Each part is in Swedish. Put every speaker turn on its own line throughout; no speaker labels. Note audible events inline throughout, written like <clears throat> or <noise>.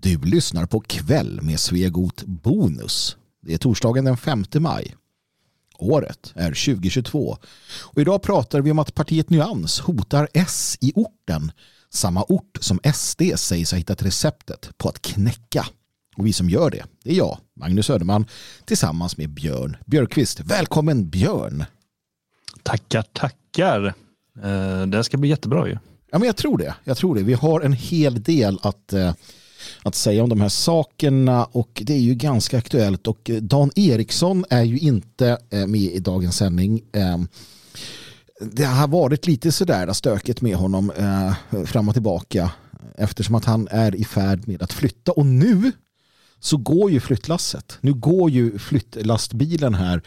Du lyssnar på Kväll med Svegot Bonus. Det är torsdagen den 5 maj. Året är 2022. Och idag pratar vi om att partiet Nyans hotar S i orten. Samma ort som SD sägs ha hittat receptet på att knäcka. Och vi som gör det, det är jag, Magnus Söderman, tillsammans med Björn Björkqvist. Välkommen Björn!
Tackar, tackar. Eh, det ska bli jättebra ju.
Ja, men jag tror det. Jag tror det. Vi har en hel del att, eh, att säga om de här sakerna. Och det är ju ganska aktuellt. Och eh, Dan Eriksson är ju inte eh, med i dagens sändning. Ehm, det har varit lite sådär stökigt med honom eh, fram och tillbaka. Eftersom att han är i färd med att flytta. Och nu så går ju flyttlasset. Nu går ju flyttlastbilen här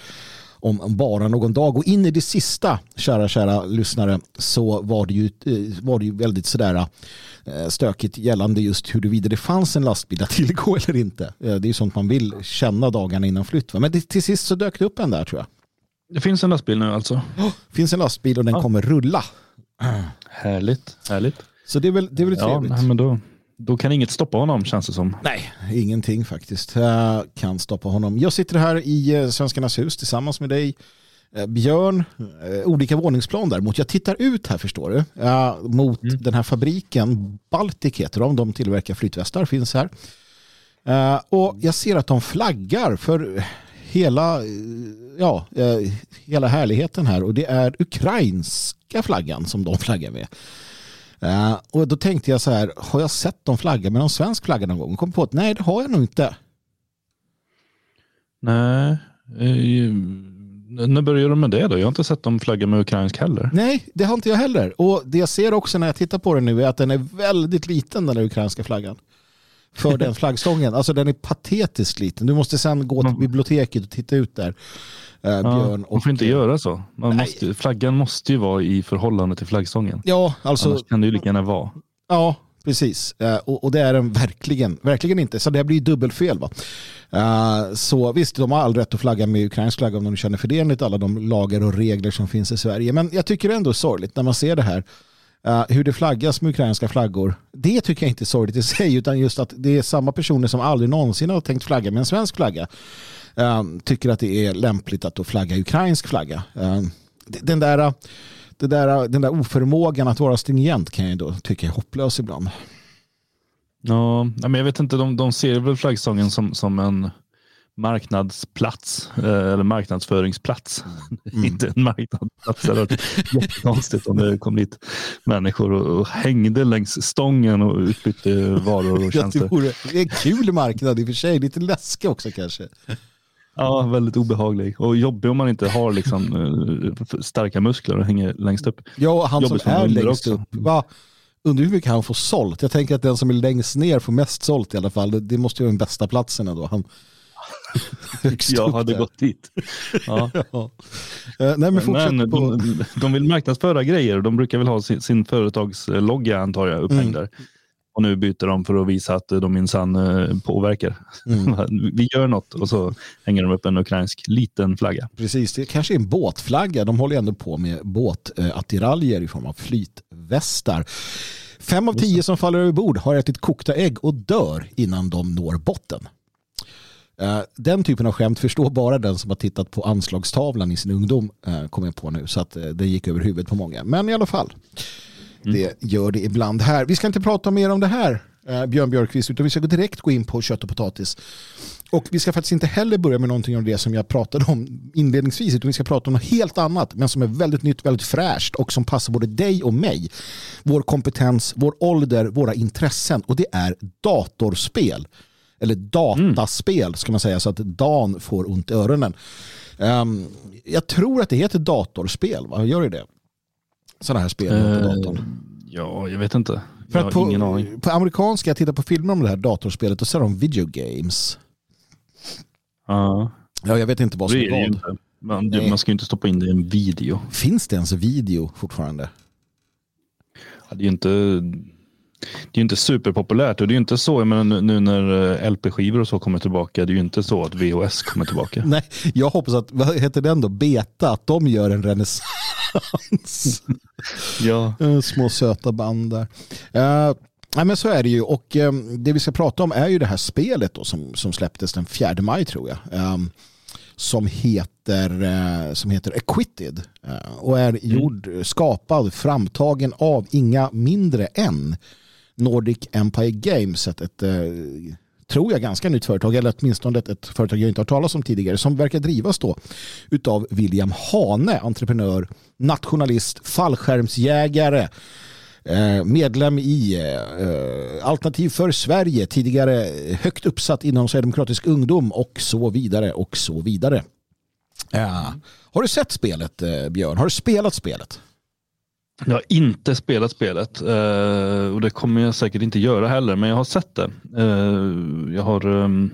om bara någon dag. Och in i det sista, kära, kära lyssnare, så var det ju, eh, var det ju väldigt sådär eh, stökigt gällande just huruvida det fanns en lastbil att tillgå eller inte. Eh, det är ju sånt man vill känna dagarna innan flytt. Men det, till sist så dök det upp en där tror jag.
Det finns en lastbil nu alltså?
Det finns en lastbil och den ja. kommer rulla.
Härligt, härligt.
Så det är väl, det är väl trevligt.
Ja, men då, då kan inget stoppa honom känns det som.
Nej, ingenting faktiskt kan stoppa honom. Jag sitter här i eh, Svenskarnas hus tillsammans med dig. Eh, Björn, eh, olika våningsplan däremot. Jag tittar ut här förstår du. Mot mm. den här fabriken. Baltic heter de. De tillverkar flytvästar. Finns här. Och jag ser att de flaggar för hela, ja, hela härligheten här. Och det är ukrainska flaggan som de flaggar med. Uh, och då tänkte jag så här, har jag sett dem flagga med någon svensk flagga någon gång? Kom på att nej, det har jag nog inte.
Nej, uh, när började de med det då? Jag har inte sett dem flagga med ukrainsk heller.
Nej, det har inte jag heller. Och det jag ser också när jag tittar på den nu är att den är väldigt liten den där ukrainska flaggan. För den flaggstången. Alltså den är patetiskt liten. Du måste sen gå till biblioteket och titta ut där.
Eh, björn. Ja, man får inte göra så. Måste, flaggan måste ju vara i förhållande till flaggstången.
Ja, alltså.
Annars kan det ju lika gärna vara.
Ja, precis. Uh, och, det är den verkligen, verkligen inte. Så det blir dubbelfel. Va? Uh, så visst, de har all rätt att flagga med ukrainsk flagga om de känner för det enligt alla de lagar och regler som finns i Sverige. Men jag tycker ändå är sorgligt när man ser det här. Uh, hur det flaggas med ukrainska flaggor. Det tycker jag inte är sorgligt i sig utan just att det är samma personer som aldrig någonsin har tänkt flagga med en svensk flagga eh, tycker att det är lämpligt att då flagga ukrainsk flagga. Eh, den där, den, där, den där oförmågan att vara stringent kan jag då tycka är hopplös ibland.
Ja, men jag vet inte, de, de ser väl flaggstången som, som en marknadsplats eh, eller marknadsföringsplats. Mm. <laughs> inte en marknadsplats. Det hade <laughs> jättekonstigt om det kom dit människor och, och hängde längs stången och utbytte varor och <laughs> tjänster.
det, vore, det är en kul marknad i och för sig, lite läskig också kanske.
Ja, väldigt obehaglig och jobbig om man inte har liksom, eh, starka muskler och hänger längst upp.
Ja, han jobbig som är längst också. upp. Va? Undrar hur mycket han får sålt. Jag tänker att den som är längst ner får mest sålt i alla fall. Det måste ju vara den bästa platsen ändå. Han...
jag hade gått dit. <laughs> Ja.
ja. Uh, nej, men men
på... de, de vill marknadsföra grejer. De brukar väl ha sin, sin företagslogga antar jag upphängd mm. där. Och nu byter de för att visa att de minsann eh, påverkar. Mm. <laughs> Vi gör något och så hänger de upp en ukrainsk liten flagga.
Precis, det kanske är en båtflagga. De håller ändå på med båtattiraljer i form av flytvästar. Fem av tio som faller över bord har ätit kokta ägg och dör innan de når botten. Eh, den typen av skämt förstår bara den som har tittat på anslagstavlan i sin ungdom, eh, kommer jag på nu, så att det gick över huvudet på många. Men i alla fall. Mm. Det gör det ibland här. Vi ska inte prata mer om det här, eh, Björn Björkqvist, utan vi ska gå direkt gå in på kött och potatis. Och vi ska faktiskt inte heller börja med någonting av det som jag pratade om inledningsvis, utan vi ska prata om något helt annat, men som är väldigt nytt, väldigt fräscht och som passar både dig och mig. Vår kompetens, vår ålder, våra intressen och det är datorspel. Eller dataspel ska man säga, så att Dan får ont i öronen. Um, jag tror att det heter datorspel, va? Gör det det? sådana här spel uh, på datorn?
Ja, jag vet inte.
För jag att på. På amerikanska, jag tittar på filmer om det här datorspelet och ser de video games.
Ja.
Ja, jag vet inte vad som är vad.
Inte. Man, man ska ju inte stoppa in det i en video.
Finns det ens video fortfarande?
Ja, det är ju inte det är inte superpopulärt och det är inte så, men nu när eh, LP-skivor och så kommer tillbaka, det är ju inte så att VHS kommer tillbaka. <laughs>
Nej, jag hoppas att, vad heter den då, Beta, att de gör en renässans.
ja.
Små söta band där. Uh, Nej, men så är det ju. Och um, det vi ska prata om är ju det här spelet då, som, som släpptes den 4 maj tror jag. Um, som heter, som heter Acquitted. Och är mm. gjord, skapad, framtagen av inga mindre än Nordic Empire Games. Ett, ett eh, tror jag, ganska nytt företag, eller åtminstone ett, ett företag jag inte har talat om tidigare, som verkar drivas då utav William Hane, entreprenör, nationalist, fallskärmsjägare, eh, medlem i eh, Alternativ för Sverige, tidigare högt uppsatt inom Sverigedemokratisk ungdom och så vidare och så vidare. Ja. Har du sett spelet Björn? Har du spelat spelet?
Jag har inte spelat spelet uh, och det kommer jag säkert inte göra heller, men jag har sett det. Uh, jag har um,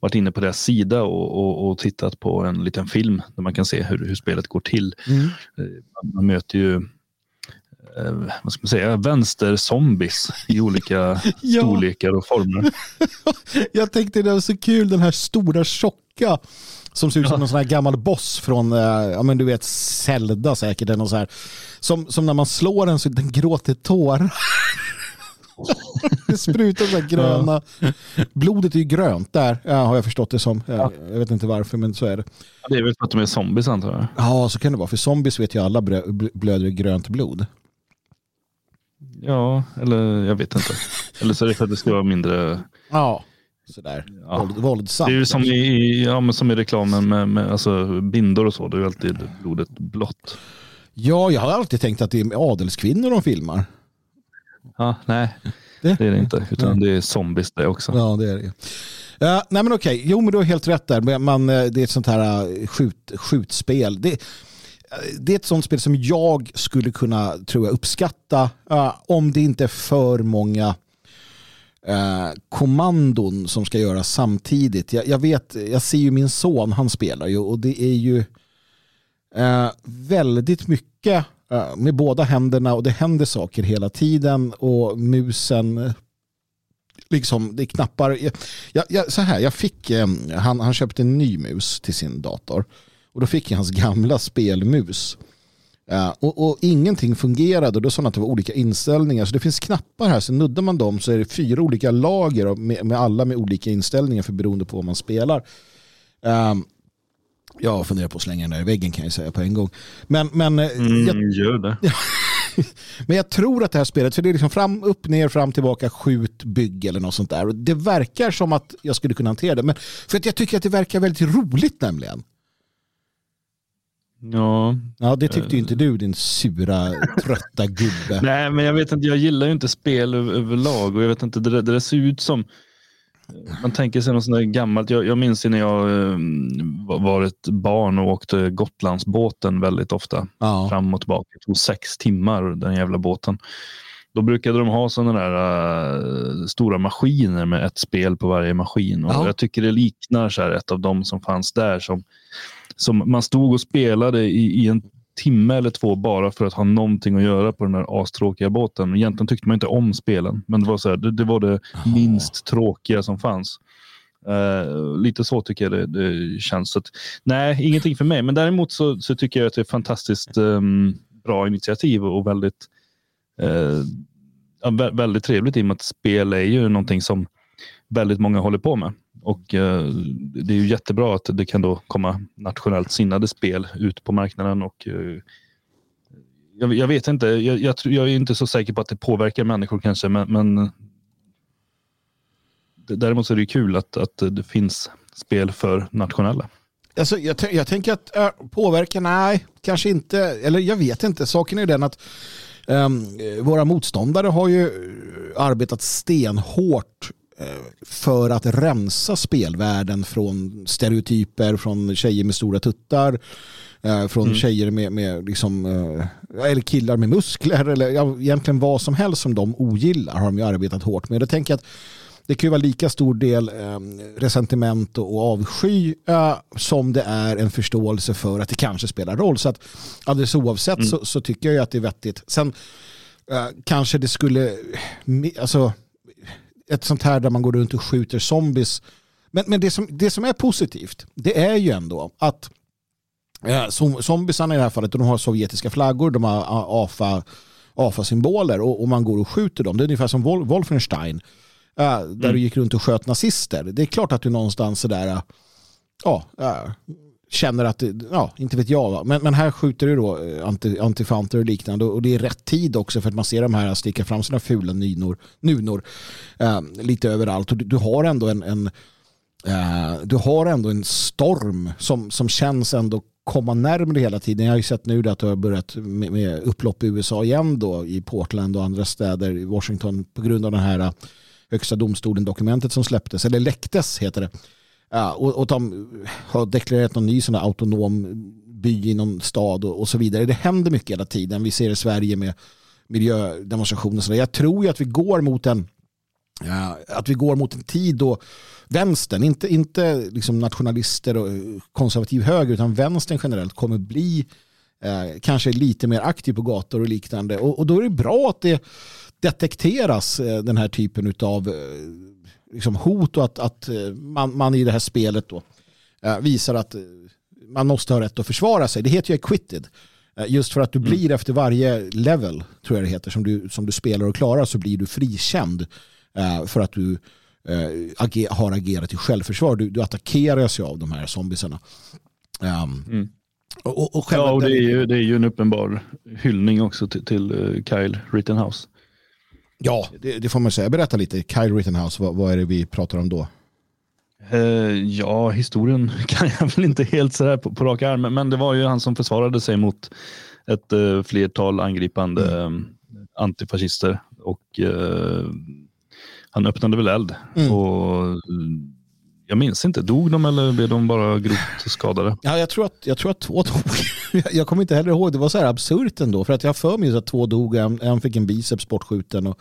varit inne på deras sida och, och, och, tittat på en liten film där man kan se hur, hur spelet går till. Mm. Uh, man möter ju vad ska man säga, vänsterzombies i olika <laughs> ja. storlekar och former. <laughs>
jag tänkte det var så kul, den här stora tjocka som ser ut som någon sån här gammal boss från, ja men du vet, Zelda säkert. Eller så här. Som, som när man slår den så den gråter tårar. <laughs> det sprutar så gröna. Blodet är ju grönt där, ja, har jag förstått det som. Ja. Jag vet inte varför, men så är det.
det är väl för att de är zombies antar jag.
Ja, så kan det vara. För zombies vet ju alla blöder grönt blod.
Ja, eller jag vet inte. eller så är det för att det ska vara mindre...
Ja sådär ja. våldsamt.
Det är ju som i, ja, men som i reklamen med, med alltså, bindor och så, då är alltid blodet blått.
Ja, jag har alltid tänkt att det är adelskvinnor de filmar.
Ja, nej, det, det är det inte, utan ja. det är zombies det också.
Ja, det är det. Uh, nej men okej, jo men du har helt rätt där. Man, eh, det är ett sånt här uh, skjut, skjutspel. Det, uh, det är ett sånt spel som jag skulle kunna, tror jag, uppskatta om det inte är för många eh, kommandon som ska göras samtidigt. Jag, jag, vet, jag ser ju min son, han spelar ju och det är ju eh, väldigt mycket eh, med båda händerna och det händer saker hela tiden och musen liksom, det knappar. Jag, jag, så här, jag fick, eh, han, han köpte en ny mus till sin dator och då fick jag hans gamla spelmus. Och, och, ingenting fungerade och då sa att det var olika inställningar. Så det finns knappar här, så nuddar man dem så är det fyra olika lager med, med alla med olika inställningar för beroende på vad man spelar. Um, jag funderar på att slänga den där i väggen kan jag säga på en gång. Men, men, eh,
mm, jag, gör det. <laughs>
men jag tror att det här spelet, för det är liksom fram, upp, ner, fram, tillbaka, skjut, bygg eller något sånt där. Och det verkar som att jag skulle kunna hantera det. Men för att jag tycker att det verkar väldigt roligt nämligen.
Ja.
ja, det tyckte ju inte du din sura, trötta gubbe. <laughs>
Nej, men jag vet inte, jag gillar ju inte spel överlag och jag vet inte, det, det ser ut som man tänker sig något sånt där gammalt. Jag, jag minns när jag uh, var ett barn och åkte Gotlandsbåten väldigt ofta. Ja. Fram och tillbaka. Det tog sex timmar den jävla båten. Då brukade de ha sådana där uh, stora maskiner med ett spel på varje maskin. Och ja. Jag tycker det liknar så här ett av dem som fanns där som som man stod och spelade i, i en timme eller två bara för att ha någonting att göra på den där astråkiga båten. Egentligen tyckte man inte om spelen, men det var, så här, det, det, var det minst tråkiga som fanns. Uh, lite så tycker jag det, det känns. Så att, nej, ingenting för mig. Men däremot så, så tycker jag att det är fantastiskt um, bra initiativ och väldigt, uh, väldigt trevligt i och med att spel är ju någonting som väldigt många håller på med. Och eh, det är ju jättebra att det kan då komma nationellt sinnade spel ut på marknaden. Och, eh, jag, jag, vet inte, jag, jag, jag, är inte så säker på att det påverkar människor kanske, men, men däremot så är det kul att, att det finns spel för nationella.
Alltså, jag, jag tänker att äh, påverka, nej, kanske inte. Eller jag vet inte. Saken är den att um, våra motståndare har ju eh, arbetat stenhårt för att rensa spelvärlden från stereotyper, från tjejer med stora tuttar, eh, från mm. tjejer med, med liksom, eh, eller killar med muskler eller ja, egentligen vad som helst som de ogillar har de ju arbetat hårt med. Jag tänker att det kan ju vara lika stor del eh, resentiment och avsky eh, som det är en förståelse för att det kanske spelar roll. Så att alldeles oavsett mm. så, så, tycker jag att det är vettigt. Sen eh, kanske det skulle, alltså ett sånt här där man går runt och skjuter zombies. Men, men det, som, det som är positivt, det är ju ändå att eh, zombiesarna i det här fallet, de har sovjetiska flaggor, de har AFA AFA-symboler och, och, man går och skjuter dem. Det är ungefär som Wol Wolfenstein äh, där mm. du gick runt och sköt nazister. Det är klart att du någonstans sådär, äh, ja, äh, känner att, ja, inte vet jag. Men, men här skjuter du då eh, anti, antifanter och liknande och det är rätt tid också för att man ser de här sticka fram sina fula nynor, nunor eh, lite överallt. Och du, du har ändå en, en eh, du har ändå en storm som, som känns ändå komma närmare hela tiden. Jag har ju sett nu att det har börjat med, med upplopp i USA igen då i Portland och andra städer i Washington på grund av den här eh, högsta domstolen-dokumentet som släpptes, eller läcktes heter det. Ja, och, och de har deklarerat någon ny sån autonom by i någon stad och, och, så vidare. Det händer mycket hela tiden. Vi ser i Sverige med miljödemonstrationer. Så jag tror ju att vi går mot en ja, att vi går mot en tid då vänstern, inte, inte liksom nationalister och konservativ höger utan vänstern generellt kommer bli eh, kanske lite mer aktiv på gator och liknande. Och, och, då är det bra att det detekteras eh, den här typen av eh, liksom hot och att, att eh, man, man i det här spelet då visar att man måste ha rätt att försvara sig. Det heter ju acquitted. Just för att du mm. blir efter varje level, tror jag det heter, som du, som du spelar och klarar så blir du frikänd för att du ager, har agerat i självförsvar. Du, du attackeras ju av de här zombisarna. Um, mm.
och, och ja, och det är, ju, det är ju en uppenbar hyllning också till, till Kyle Rittenhouse.
Ja, det, det, får man säga. Berätta lite, Kyle Rittenhouse, vad, vad är det vi pratar om då?
Uh, ja, historien <laughs> kan jag väl inte helt sådär på, på rak arm, men det var ju han som försvarade sig mot ett uh, flertal angripande mm. uh, antifascister och han öppnade väl eld. Mm. Och jag minns inte, dog de eller blev de bara grovt skadade?
Ja, jag, tror att, jag tror att två dog. <laughs> jag kommer inte heller ihåg, det var så här absurt ändå. För att jag för mig att två dog, en, en fick en biceps bortskjuten. Och,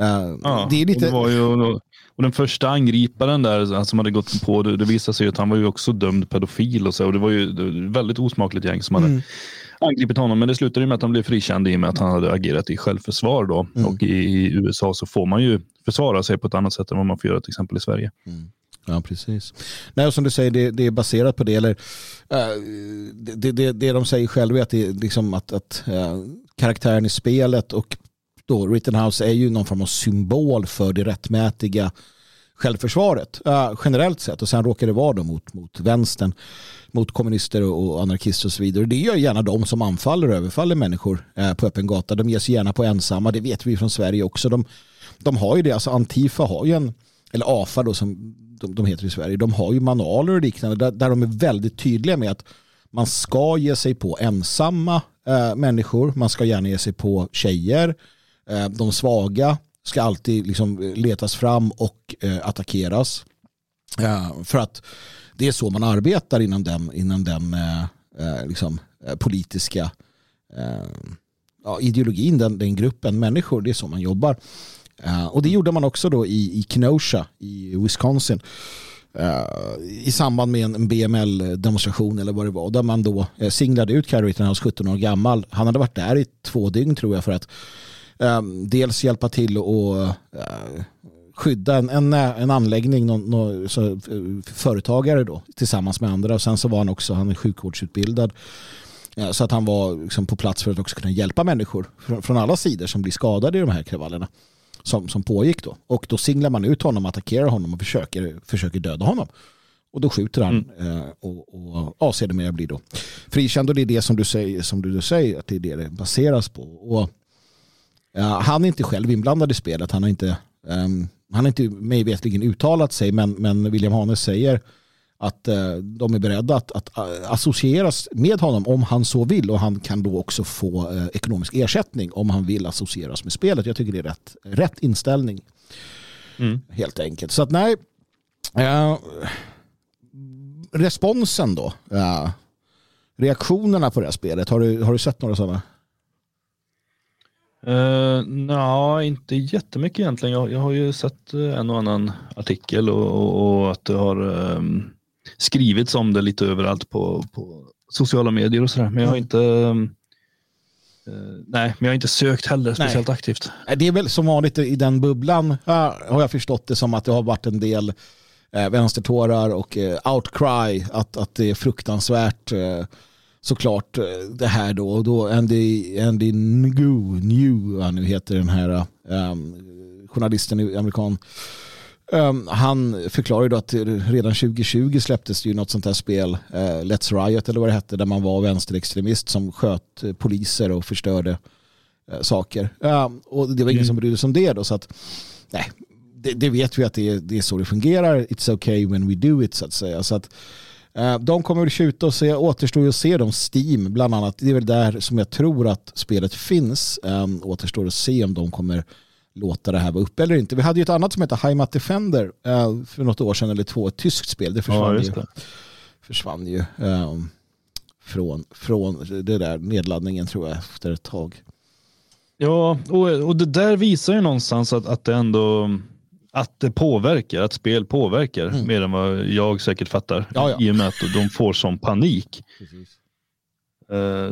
uh,
ja, det är lite... Och, det ju, och den första angriparen där som hade gått på, det, det visade sig att han var ju också dömd pedofil och så. Och det var ju ett väldigt osmakligt gäng som hade mm. angripit honom. Men det slutade med att han blev frikänd i och med att han hade agerat i självförsvar. Då. Mm. Och i, i, USA så får man ju försvara sig på ett annat sätt än vad man får göra till exempel i Sverige. Mm.
Ja, precis. Nej, och som du säger, det, det är baserat på det. Eller, uh, det, det, det de säger själva är att, det, liksom att, att uh, karaktären i spelet och då Rittenhouse är ju någon form av symbol för det rättmätiga självförsvaret uh, generellt sett. Och sen råkar det vara då mot, mot vänstern, mot kommunister och anarkister och så vidare. Det gör gärna de som anfaller och överfaller människor på öppen gata. De ger sig gärna på ensamma, det vet vi från Sverige också. De, de har ju det, alltså Antifa har ju en, eller AFA då som de, de heter i Sverige, de har ju manualer och liknande där, där de är väldigt tydliga med att man ska ge sig på ensamma eh, människor, man ska gärna ge sig på tjejer, eh, de svaga ska alltid liksom eh, letas fram och eh, attackeras. Eh, för att det är så man arbetar inom den, inom den eh, liksom, politiska ja, ideologin, den, den gruppen människor, det är så man jobbar. Eh, och det gjorde man också då i, i Kenosha i Wisconsin. Uh, I samband med en BML-demonstration eller vad det var. Där man då uh, singlade ut Carrie när han var 17 år gammal. Han hade varit där i två dygn tror jag för att um, dels hjälpa till och skydda en, en, en anläggning, någon, någon, så, företagare då, tillsammans med andra. Och sen så var han också han är sjukvårdsutbildad. Så att han var liksom på plats för att också kunna hjälpa människor från, från alla sidor som blir skadade i de här kravallerna som, som pågick då. Och då singlar man ut honom, attackerar honom och försöker, försöker döda honom. Och då skjuter han mm. eh, och, och ja, sedermera blir då frikänd. Och det är det som du säger, som du säger att det är det det baseras på. Och, ja, han är inte själv inblandad i spelet. Han har inte, um, han har inte mig vetligen uttalat sig, men, men William Hanes säger att eh, de är beredda att, att eh, associeras med honom om han så vill och han kan då också få eh, ekonomisk ersättning om han vill associeras med spelet. Jag tycker det är rätt, rätt inställning. Mm. Helt enkelt. Så att nej, eh, responsen då, eh, reaktionerna på det här spelet, har du, har du sett några sådana?
Uh, Nej, inte jättemycket egentligen. Jag, jag har ju sett en och annan artikel och, och, och att det har um, skrivits om det lite överallt på, på sociala medier och sådär. Men jag har mm. inte uh, nej, men jag har inte sökt heller speciellt nej. aktivt.
Det är väl som vanligt i den bubblan har jag förstått det som att det har varit en del eh, vänstertårar och eh, outcry att, att det är fruktansvärt eh, såklart eh, det här då. Och då Andy, Andy Ngu, New, nu heter den här um, journalisten, amerikan. Um, han förklarar då att redan 2020 släpptes det ju något sånt här spel, uh, Let's Riot eller vad det hette, där man var vänsterextremist som sköt uh, poliser och förstörde uh, saker. Um, och det var ingen mm. som brydde sig om det då, så att nej, det, det, vet vi att det är, det är så det fungerar. It's okay when we do it så att säga. Så att, de kommer väl skjuta och se, återstår ju att se dem Steam bland annat. Det är väl där som jag tror att spelet finns. Um, återstår att se om de kommer låta det här vara uppe eller inte. Vi hade ju ett annat som heter Heimat Defender uh, för något år sedan eller två, ett tyskt spel. Det försvann ja, ju, försvann ju um, från, från det där nedladdningen tror jag efter ett tag.
Ja, och, och det där visar ju någonstans att, att det ändå att det påverkar, att spel påverkar mm. mer än vad jag säkert fattar. Ja, ja. I och med att de får sån panik. Uh,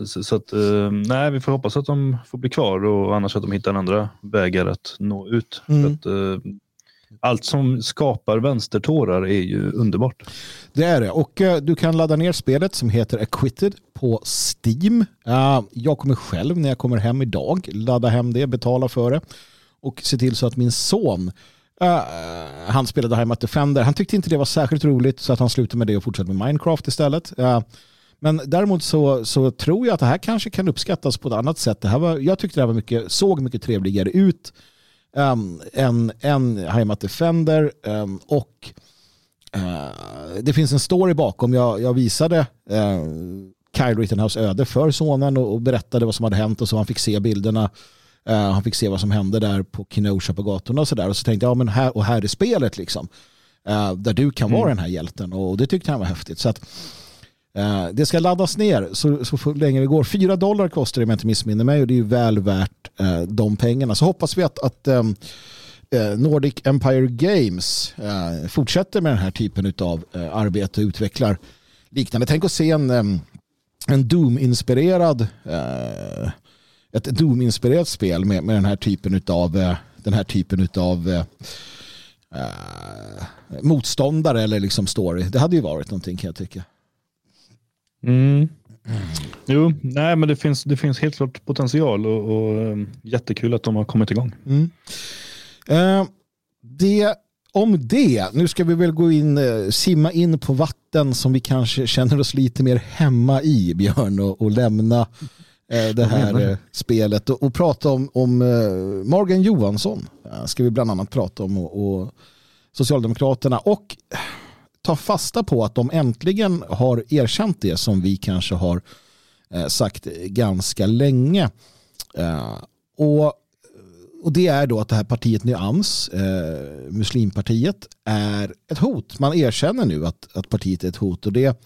så, så, att, uh, nej, vi får hoppas att de får bli kvar och annars att de hittar andra vägar att nå ut. Mm. Att, uh, allt som skapar vänstertårar är ju underbart.
Det är det och du kan ladda ner spelet som heter Acquitted på Steam. jag kommer själv när jag kommer hem idag ladda hem det, betala för det och se till så att min son Uh, han spelade Heimat Defender. Han tyckte inte det var särskilt roligt så att han slutade med det och fortsatte med Minecraft istället. Uh, men däremot så, så tror jag att det här kanske kan uppskattas på ett annat sätt. Det här var, jag tyckte det här var mycket, såg mycket trevligare ut um, än, än Heimat Defender. Um, och uh, det finns en story bakom. Jag, jag visade uh, Kyle Rittenhouse öde för sonen och, och, berättade vad som hade hänt och så han fick se bilderna. Uh, han fick se vad som hände där på Kenosha på gatorna och så där. Och så tänkte jag, ja men här och här är spelet liksom. Uh, där du kan mm. vara den här hjälten och det tyckte han var häftigt. Så att Eh, det ska laddas ner så, så länge det går. Fyra dollar kostar det om jag inte missminner mig och det är ju väl värt eh, de pengarna. Så hoppas vi att, att eh, Nordic Empire Games fortsätter med den här typen av arbete och utvecklar liknande. Tänk att se en, en Doom-inspirerad ett Doom-inspirerat spel med, med den här typen av den här typen av motståndare eller liksom story. Det hade ju varit någonting kan jag tycka.
Mm. Jo, nej, men det finns, det finns helt klart potential och, och um, jättekul att de har kommit igång.
Mm. Uh, det, om det, nu ska vi väl gå in, uh, simma in på vatten som vi kanske känner oss lite mer hemma i, Björn, och, och lämna uh, det här spelet och, och, prata om, om Morgan Johansson. ska vi bland annat prata om och, och Socialdemokraterna och ta fasta på att de äntligen har erkänt det som vi kanske har eh, sagt ganska länge. Eh, och, och det är då att det här partiet Nyans, eh, Muslimpartiet, är ett hot. Man erkänner nu att, att partiet är ett hot och det,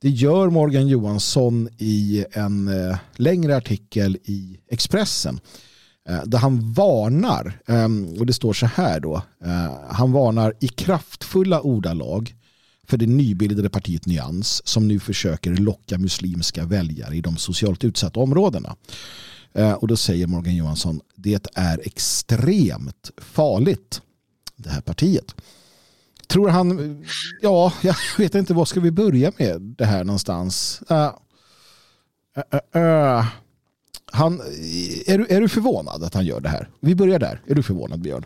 det gör Morgan Johansson i en längre artikel i Expressen där han varnar, och det står så här då, han varnar i kraftfulla ordalag för det nybildade partiet Nyans som nu försöker locka muslimska väljare i de socialt utsatta områdena. Eh, och då säger Morgan Johansson det är extremt farligt det här partiet. Tror han, ja, jag vet inte, vad ska vi börja med det här någonstans? Uh, uh, uh, han, är, du, är du förvånad att han gör det här? Vi börjar där. Är du förvånad Björn?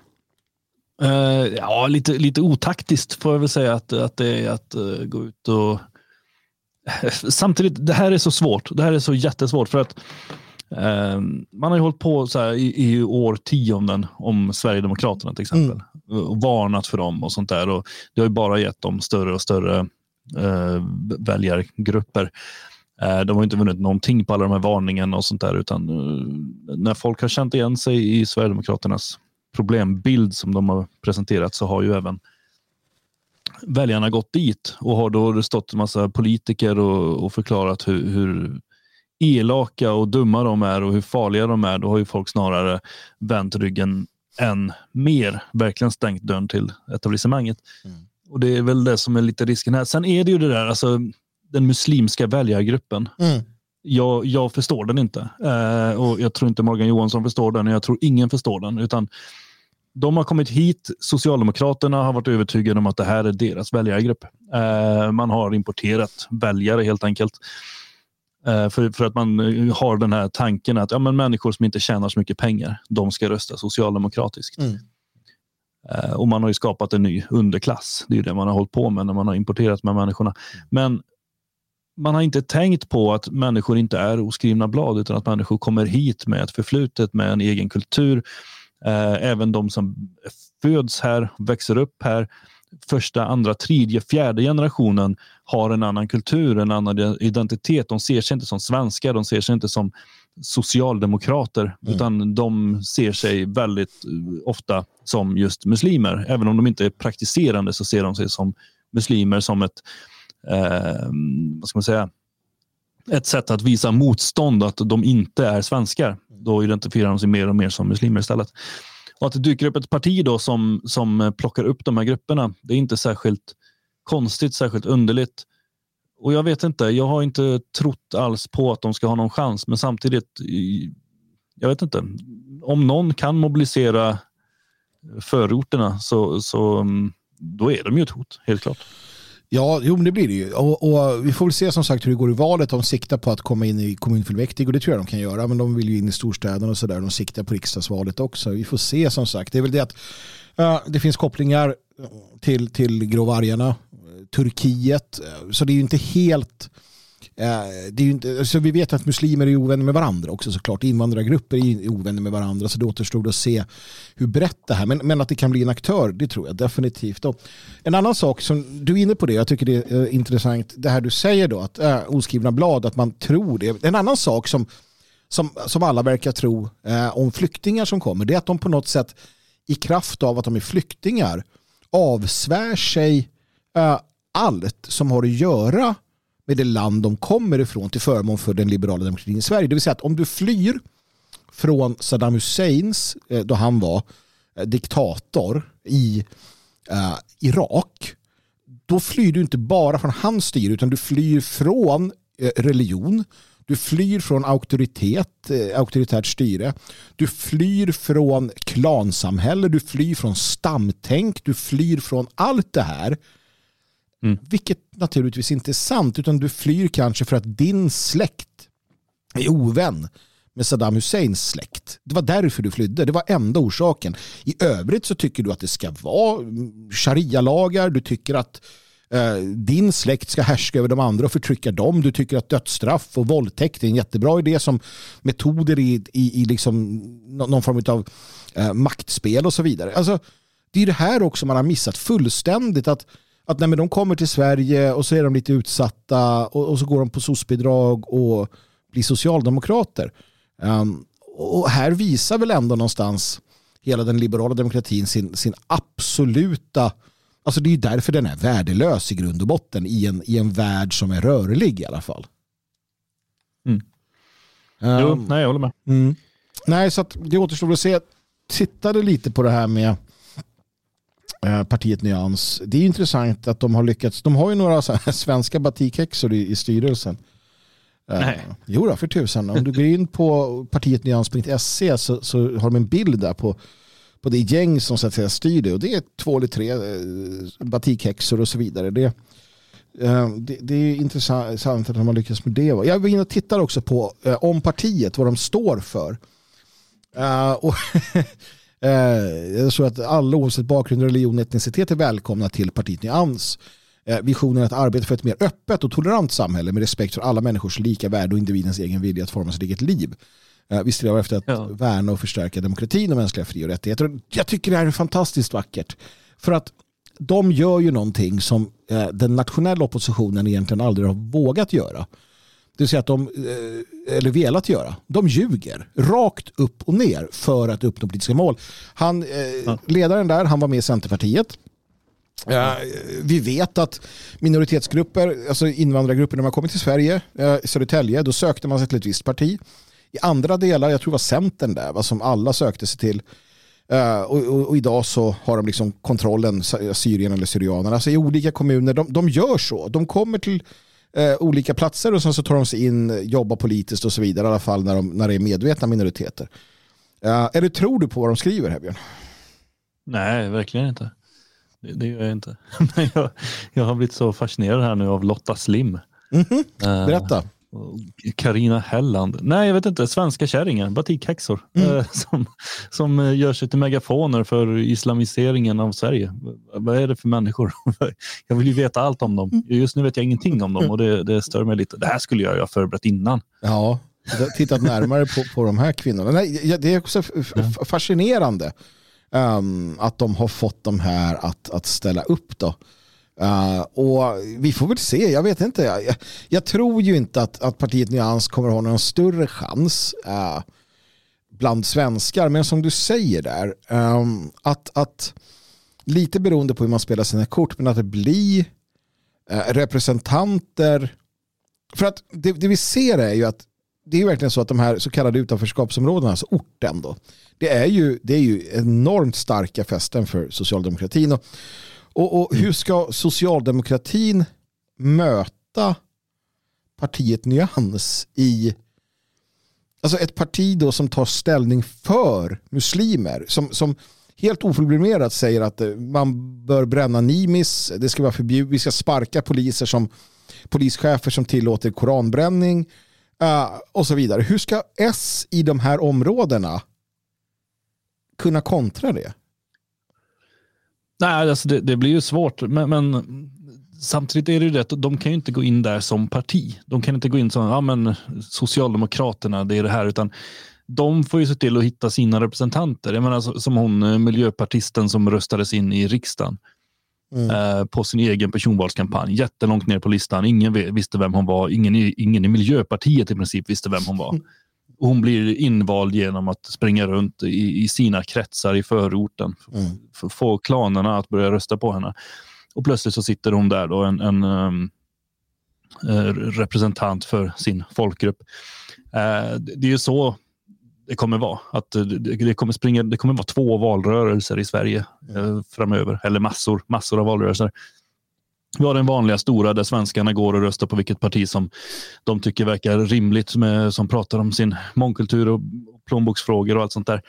Uh, ja, lite, lite otaktiskt får jag väl säga att, att det är att uh, gå ut och... <laughs> Samtidigt, det här är så svårt. Det här är så jättesvårt för att uh, man har ju hållit på så här i, i årtionden om Sverigedemokraterna till exempel mm. och varnat för dem och sånt där. Och det har ju bara gett dem större och större väljargrupper. De har inte vunnit någonting på alla de här varningarna och sånt där utan när folk har känt igen sig i Sverigedemokraternas problembild som de har presenterat så har ju även väljarna gått dit och har då stått en massa politiker och, och förklarat hur, hur elaka och dumma de är och hur farliga de är. Då har ju folk snarare vänt ryggen än mer, verkligen stängt dörren till etablissemanget. Mm. Och det är väl det som är lite risken här. Sen är det ju det där, alltså den muslimska väljargruppen. Mm. Jag, jag förstår den inte. Eh, och Jag tror inte Morgan Johansson förstår den och jag tror ingen förstår den. Utan de har kommit hit. Socialdemokraterna har varit övertygade om att det här är deras väljargrupp. Eh, man har importerat väljare helt enkelt. Eh, för, för att man har den här tanken att ja, men människor som inte tjänar så mycket pengar, de ska rösta socialdemokratiskt. Mm. Eh, och man har ju skapat en ny underklass. Det är det man har hållit på med när man har importerat de här människorna. Men man har inte tänkt på att människor inte är oskrivna blad utan att människor kommer hit med ett förflutet, med en egen kultur. Eh, även de som föds här, växer upp här, första, andra, tredje, fjärde generationen har en annan kultur, en annan identitet. De ser sig inte som svenskar, de ser sig inte som socialdemokrater, mm. utan de ser sig väldigt eh, ofta som just muslimer. Även om de inte är praktiserande så ser de sig som muslimer som ett, eh, vad ska man säga, ett sätt att visa motstånd, att de inte är svenskar. Då identifierar de sig mer och mer som muslimer istället. Och att det dyker upp ett parti då som, som plockar upp de här grupperna, det är inte särskilt konstigt, särskilt underligt. Och jag vet inte, jag har inte trott alls på att de ska ha någon chans, men samtidigt, jag vet inte. Om någon kan mobilisera förorterna så, så mm, då är de ju ett hot, helt klart.
Ja, jo, det blir det ju. Och, och, vi får väl se som sagt hur det går i valet. De siktar på att komma in i kommunfullmäktige och det tror jag de kan göra. Men de vill ju in i storstäderna och sådär. De siktar på riksdagsvalet också. Vi får se som sagt. Det är väl det att uh, det finns kopplingar till, till gråvargarna. Eh, Turkiet. Eh, så det är ju inte helt Eh, det är inte, alltså vi vet att muslimer är ovänner med varandra också såklart. Invandrargrupper är ovänner med varandra så det återstår att se hur brett det här men, men att det kan bli en aktör det tror jag definitivt. Och en annan sak som du är inne på det, jag tycker det är eh, intressant det här du säger då att äh, oskrivna blad, att man tror det. En annan sak som, som, som alla verkar tro äh, om flyktingar som kommer det är att de på något sätt i kraft av att de är flyktingar avsvär sig äh, allt som har att göra med det land de kommer ifrån till förmån för den liberala demokratin i Sverige. Det vill säga att om du flyr från Saddam Husseins, eh, då han var eh, diktator i uh, Irak, då flyr du inte bara från hans styre utan du flyr från uh, religion, du flyr från auktoritet, auktoritärt styre, du flyr från klansamhälle, du flyr från stamtänk, du flyr från allt det här Mm. Vilket naturligtvis inte är sant utan du flyr kanske för att din släkt är ovän med Saddam Husseins släkt. Det var därför du flydde. Det var enda orsaken. I övrigt så tycker du att det ska vara sharia-lagar. Du tycker att eh, din släkt ska härska över de andra och förtrycka dem. Du tycker att dödsstraff och våldtäkt är en jättebra idé som metoder i, i, i liksom någon form av eh, maktspel och så vidare. Alltså, det är det här också man har missat fullständigt. att att när de kommer till Sverige och så är de lite utsatta och, och så går de på SOS-bidrag och blir socialdemokrater. Um, och här visar väl ändå någonstans hela den liberala demokratin sin, sin absoluta Alltså det är därför den är värdelös i grund och botten i en, i en värld som är rörlig i alla fall.
Mm. Um, jo, nej, jag håller med.
Mm. Nej, så att det återstår att se. tittade lite på det här med partiet Nyans. Det är intressant att de har lyckats. De har ju några <laughs> svenska batikhäxor i, i styrelsen. Eh, Nej. Uh, jo då, för tusan. Om du går in på partietnyans.se så, så har de en bild där på, på det gäng som så att säga styr det. Och det är två eller tre uh, batikhäxor och så vidare. Det, uh, det, det, är intressant att de har lyckats med det. Jag var inne och tittade också på om partiet, vad de står för. och <laughs> Eh, jag tror att alla oavsett bakgrund, religion och etnicitet är välkomna till partiet Nyans. Eh, visionen är att arbeta för ett mer öppet och tolerant samhälle med respekt för alla människors lika värde och individens egen vilja att forma sitt eget liv. Eh, vi strävar efter att ja. värna och förstärka demokratin och mänskliga fri och rättigheter. Jag tycker det här är fantastiskt vackert. För att de gör ju någonting som den nationella oppositionen egentligen aldrig har vågat göra. Det vill säga att de, eh, eller velat göra, de ljuger rakt upp och ner för att uppnå politiska mål. Han, eh, ledaren där, han var med i Centerpartiet. vi vet att minoritetsgrupper, alltså invandrargrupper när man kommer till Sverige, i Södertälje, då sökte man sig till ett visst parti. I andra delar, jag tror det var Centern där, som alla sökte sig till. och, idag så har de liksom kontrollen, Syrien eller Syrianerna. Alltså i olika kommuner, de, de gör så. De kommer till eh, olika platser och sen så tar de sig in, jobbar politiskt och så vidare i alla fall när, de, när det är medvetna minoriteter. Eh, eller tror du på vad de skriver här Björn?
Nej, verkligen inte. Det, det gör jag inte. <laughs> jag, jag har blivit så fascinerad här nu av Lotta Slim.
Mm -hmm. Berätta.
Karina Helland. Nej, jag vet inte. Svenska kärringen, batikhäxor. Mm. Eh, <laughs> som, som eh, gör sig till megafoner för islamiseringen av Sverige. Vad är det för människor? <laughs> jag vill ju veta allt om dem. Mm. Just nu vet jag ingenting om dem och det, det stör mig lite. Det här skulle jag ju ha förberett innan.
Ja, tittat närmare på, på de här kvinnorna. Nej, det är också fascinerande um, att de har fått de här att, att ställa upp. då. Uh, och vi får väl se, jag vet inte. Jag, jag, tror ju inte att, att partiet Nyans kommer att ha någon större chans uh, bland svenskar. Men som du säger där, um, att, att lite beroende på hur man spelar sina kort, men att det blir uh, representanter. För att det, det, vi ser är ju att det är verkligen så att de här så kallade utanförskapsområdena, alltså orten då, det är ju, det är ju enormt starka fästen för socialdemokratin. Och, och, och hur ska socialdemokratin möta partiet Nyans i Alltså ett parti då som tar ställning för muslimer. Som, som helt oförblommerat säger att eh, man bör bränna Nimis. Det ska vara förbjudet. Vi ska sparka poliser som polischefer som tillåter koranbränning. Uh, och så vidare. Hur ska S i de här områdena kunna kontra det?
Nej, alltså det, det blir ju svårt. Men, men, samtidigt är det ju att de kan ju inte gå in där som parti. De kan inte gå in som ja, men Socialdemokraterna, det är det här. utan de får ju se till att hitta sina representanter. Jag menar, som hon eh, miljöpartisten som röstades in i riksdagen mm. eh, på sin egen personvalskampanj. Jättelångt ner på listan. Ingen visste vem hon var. Ingen i, ingen i Miljöpartiet i princip visste vem hon var. <laughs> Mm. hon blir invald genom att springa runt i, i sina kretsar i förorten. Mm. För få klanerna att börja rösta på henne. Och plötsligt så sitter hon där då, en, en um, representant för sin folkgrupp. Uh, det är ju så det kommer vara. Att det, kommer springa, det kommer vara två valrörelser i Sverige eh, framöver. Eller massor, massor av valrörelser. Vi har den vanliga stora där svenskarna går och röstar på vilket parti som de tycker verkar rimligt, med, som pratar om sin mångkultur och plånboksfrågor och allt sånt där.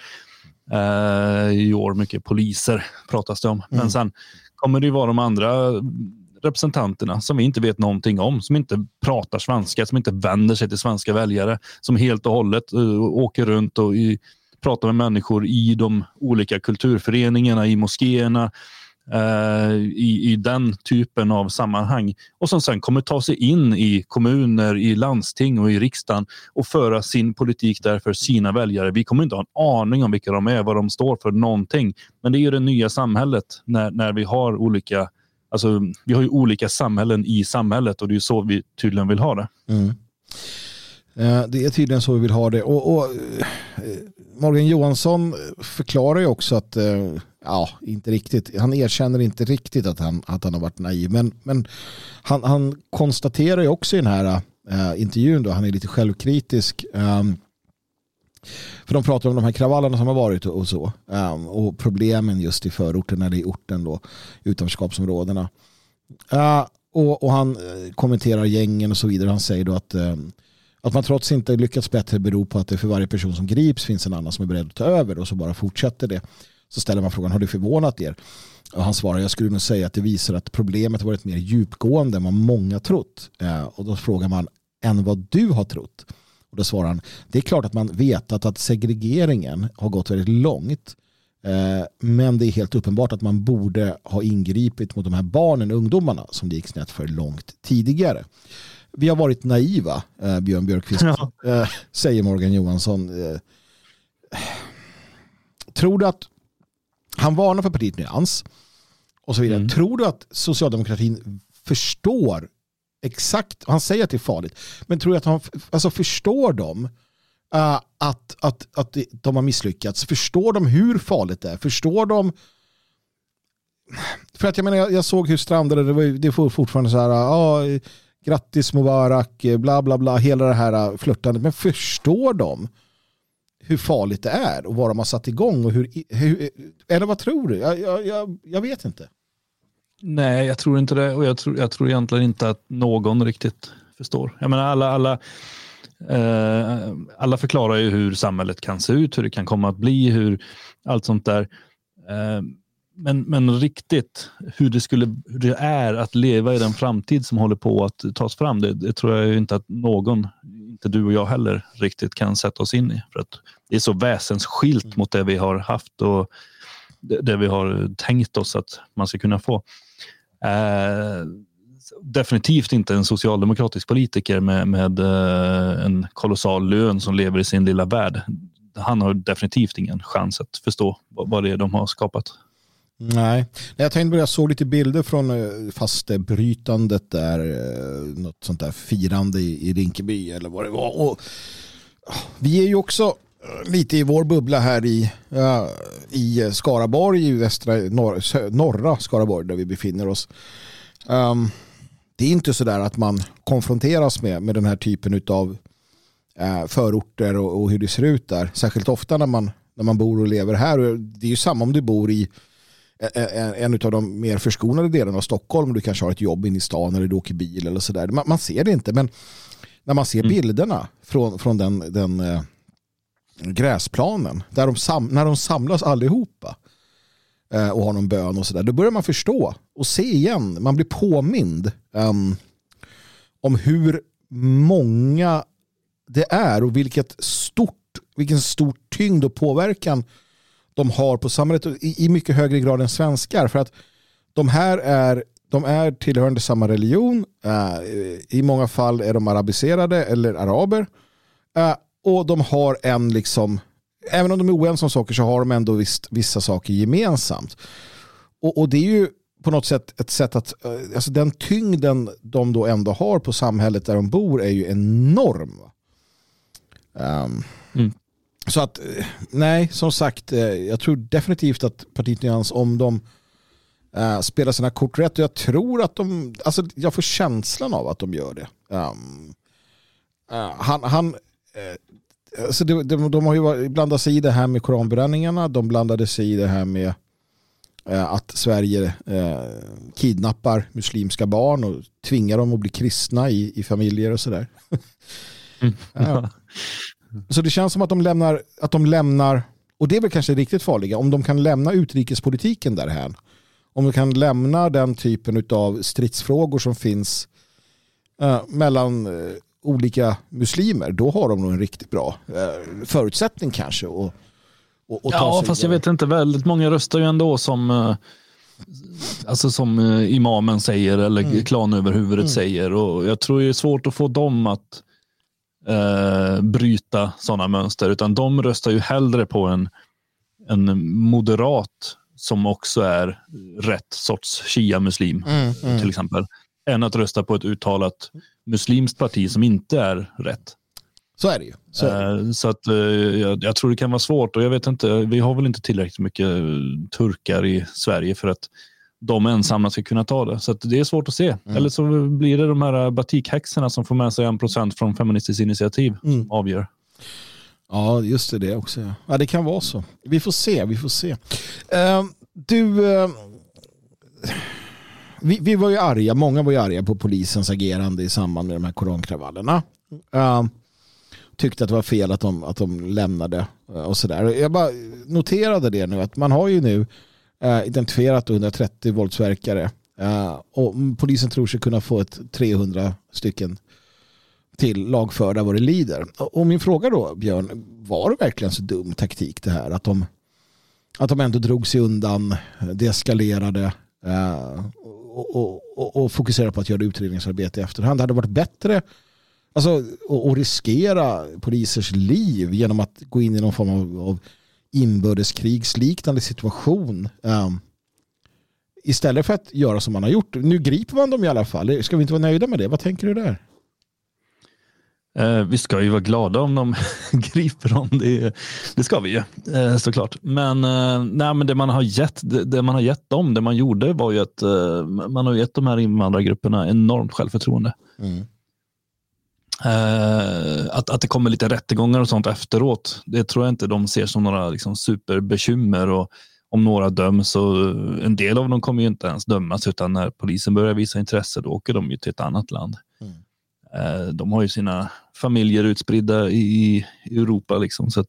Eh, I år mycket poliser pratas det om. Mm. Men sen kommer det vara de andra representanterna som vi inte vet någonting om, som inte pratar svenska, som inte vänder sig till svenska väljare, som helt och hållet uh, åker runt och i, pratar med människor i de olika kulturföreningarna, i moskéerna, Eh, i, i den typen av sammanhang och som sen kommer ta sig in i kommuner, i landsting och i riksdagen och föra sin politik där för sina väljare. Vi kommer inte ha en aning om vilka de är, vad de står för, någonting. Men det är ju det nya samhället när, när vi har olika Alltså, vi har ju olika samhällen i samhället och det är så vi tydligen vill ha det. Mm.
Eh, det är tydligen så vi vill ha det. Och, och eh, Morgan Johansson förklarar ju också att, eh, ja, inte riktigt, han erkänner inte riktigt att han, att han har varit naiv. Men, men han, han konstaterar ju också i den här äh, intervjun, då, han är lite självkritisk. Ähm, för de pratar om de här kravallerna som har varit och så. Um, och problemen just i förorten eller i orten då. Utanförskapsområdena. Uh, och, och, han eh, kommenterar gängen och så vidare. Han säger då att, uh, att man trots inte lyckats bättre beror på att det för varje person som grips finns en annan som är beredd att ta över och så bara fortsätter det. Så ställer man frågan, har det förvånat er? Och han svarar, jag skulle nog säga att det visar att problemet varit mer djupgående än vad många trott. Eh, och då frågar man, än vad du har trott? Och då svarar han, det är klart att man vetat att segregeringen har gått väldigt långt. Eh, men det är helt uppenbart att man borde ha ingripit mot de här barnen och ungdomarna som det gick snett för långt tidigare. Vi har varit naiva, eh, Björn Björkqvist, ja. Eh, säger Morgan Johansson. Tror du att han varnar för partiet Nyans och så vidare. Mm. Tror du att socialdemokratin förstår exakt, han säger att det är farligt, men tror jag att han alltså förstår de uh, att, att, att de har misslyckats? Förstår de hur farligt det är? Förstår de för att jag menar, jag, jag såg hur strandade det var, det får fortfarande så här, ah, grattis Mubarak, eh, bla bla bla, hela det här eh, flörtandet. Men förstår de hur farligt det är och vad de har satt igång och hur, hur eh, eller vad tror du? Jag, jag, jag, jag vet inte.
Nej, jag tror inte det. Och jag tror, jag tror egentligen inte att någon riktigt förstår. Jag menar alla, alla, eh, alla förklarar ju hur samhället kan se ut, hur det kan komma att bli, hur allt sånt där. Eh, men, men riktigt hur det, skulle, hur det är att leva i den framtid som håller på att tas fram, det, det, tror jag inte att någon, inte du och jag heller, riktigt kan sätta oss in i. För att det är så väsensskilt mm. mot det vi har haft och det, det, vi har tänkt oss att man ska kunna få. Eh, definitivt inte en socialdemokratisk politiker med, med eh, en kolossal lön som lever i sin lilla värld. Han har definitivt ingen chans att förstå vad, vad det är de har skapat.
Nej, jag tänkte på jag såg lite bilder från eh, fastebrytandet där, eh, något sånt där firande i, Rinkeby eller vad det var. Och ah, vi är ju också eh, lite i vår bubbla här i, i Skaraborg, i västra, norra Skaraborg där vi befinner oss. Ehm, det är inte så där att man konfronteras med, med den här typen av förorter och, och hur det ser ut där. Särskilt ofta när man, när man bor och lever här. Det är ju samma om du bor i en av de mer förskonade delarna av Stockholm. Du kanske har ett jobb inne i stan eller du åker bil eller sådär. Man, man ser det inte men när man ser mm. bilderna från, från den, den eh, gräsplanen där de sam, när de samlas allihopa eh, och har någon bön och sådär då börjar man förstå och se igen. Man blir påmind um, om hur många det är och vilket stort, vilken stor tyngd och påverkan de har på samhället i, i mycket högre grad än svenskar. För att de här är, de är tillhörande samma religion. Eh, I många fall är de arabiserade eller araber. Eh, och de har en, liksom, även om de är oense om saker så har de ändå visst, vissa saker gemensamt. Och, och det är ju på något sätt ett sätt att, eh, alltså den tyngden de då ändå har på samhället där de bor är ju enorm. Um, mm. Så att, eh, nej, som sagt, eh, jag tror definitivt att partiet Nyans, om de äh, spelar sina kort rätt, och jag tror att de, alltså jag får känslan av att de gör det. Um, uh, han, han uh, alltså de, de, de, har ju blandat sig i det här med koranbränningarna, de blandade sig i det här med uh, att Sverige kidnappar muslimska barn och tvingar dem att bli kristna i, i familjer och sådär. mm. <laughs> <laughs> Så det känns som att de lämnar, att de lämnar och det är väl kanske riktigt farliga, om de kan lämna utrikespolitiken därhän. Om de kan lämna den typen av stridsfrågor som finns uh, mellan uh, olika muslimer, då har de nog en riktigt bra uh, förutsättning kanske. Och,
och, och ja, fast jag vet inte, väldigt många röstar ju ändå som Alltså som imamen säger eller mm. klanöverhuvudet mm. säger. Och jag tror det är svårt att få dem att eh, bryta sådana mönster, utan de röstar ju hellre på en, en moderat som också är rätt sorts shia-muslim mm, mm. till exempel, än att rösta på ett uttalat muslimskt parti som inte är rätt.
Så är det ju. Så,
eh, så att, eh, jag, jag, tror det kan vara svårt och jag vet inte, vi har väl inte tillräckligt mycket turkar i Sverige för att de ensamma ska kunna ta det. Så det är svårt att se. Mm. Eller så blir det de här batikhäxorna som får med sig en procent från Feministiskt initiativ mm. avgör.
Ja, just det, det också. Ja, det kan vara så. Vi får se, vi får se. Uh, du, uh, vi, vi, var ju arga, många var ju arga på polisens agerande i samband med de här korankravallerna. Uh, tyckte att det var fel att de, att de lämnade och sådär. Jag bara noterade det nu att man har ju nu Eh, identifierat 130 våldsverkare. Eh, och polisen tror sig kunna få ett 300 stycken till lagförda vad det lider. Och min fråga då, Björn, var det verkligen så dum taktik det här? Att de, att de ändå drog sig undan, deeskalerade uh, eh, och, och, och, och fokuserade på att göra utredningsarbete i efterhand. Det hade varit bättre alltså, att riskera polisers liv genom att gå in i någon form av, av inbördeskrigsliknande situation. Um, istället för att göra som man har gjort. Nu griper man dem i alla fall. Ska vi inte vara nöjda med det? Vad tänker du där?
Eh, vi ska ju vara glada om de <laughs> griper dem. Det, det ska vi ju eh, såklart. Men, eh, nej, men det man har gett det, det, man har gett dem, det man gjorde var ju att man har gett de här invandrargrupperna enormt självförtroende. Mm. Uh, att, att det kommer lite rättegångar och sånt efteråt, det tror jag inte de ser som några liksom, superbekymmer. Och om några döms, och en del av dem kommer ju inte ens dömas, utan när polisen börjar visa intresse, då åker de ju till ett annat land. Mm. Uh, de har ju sina familjer utspridda i, i Europa, liksom, så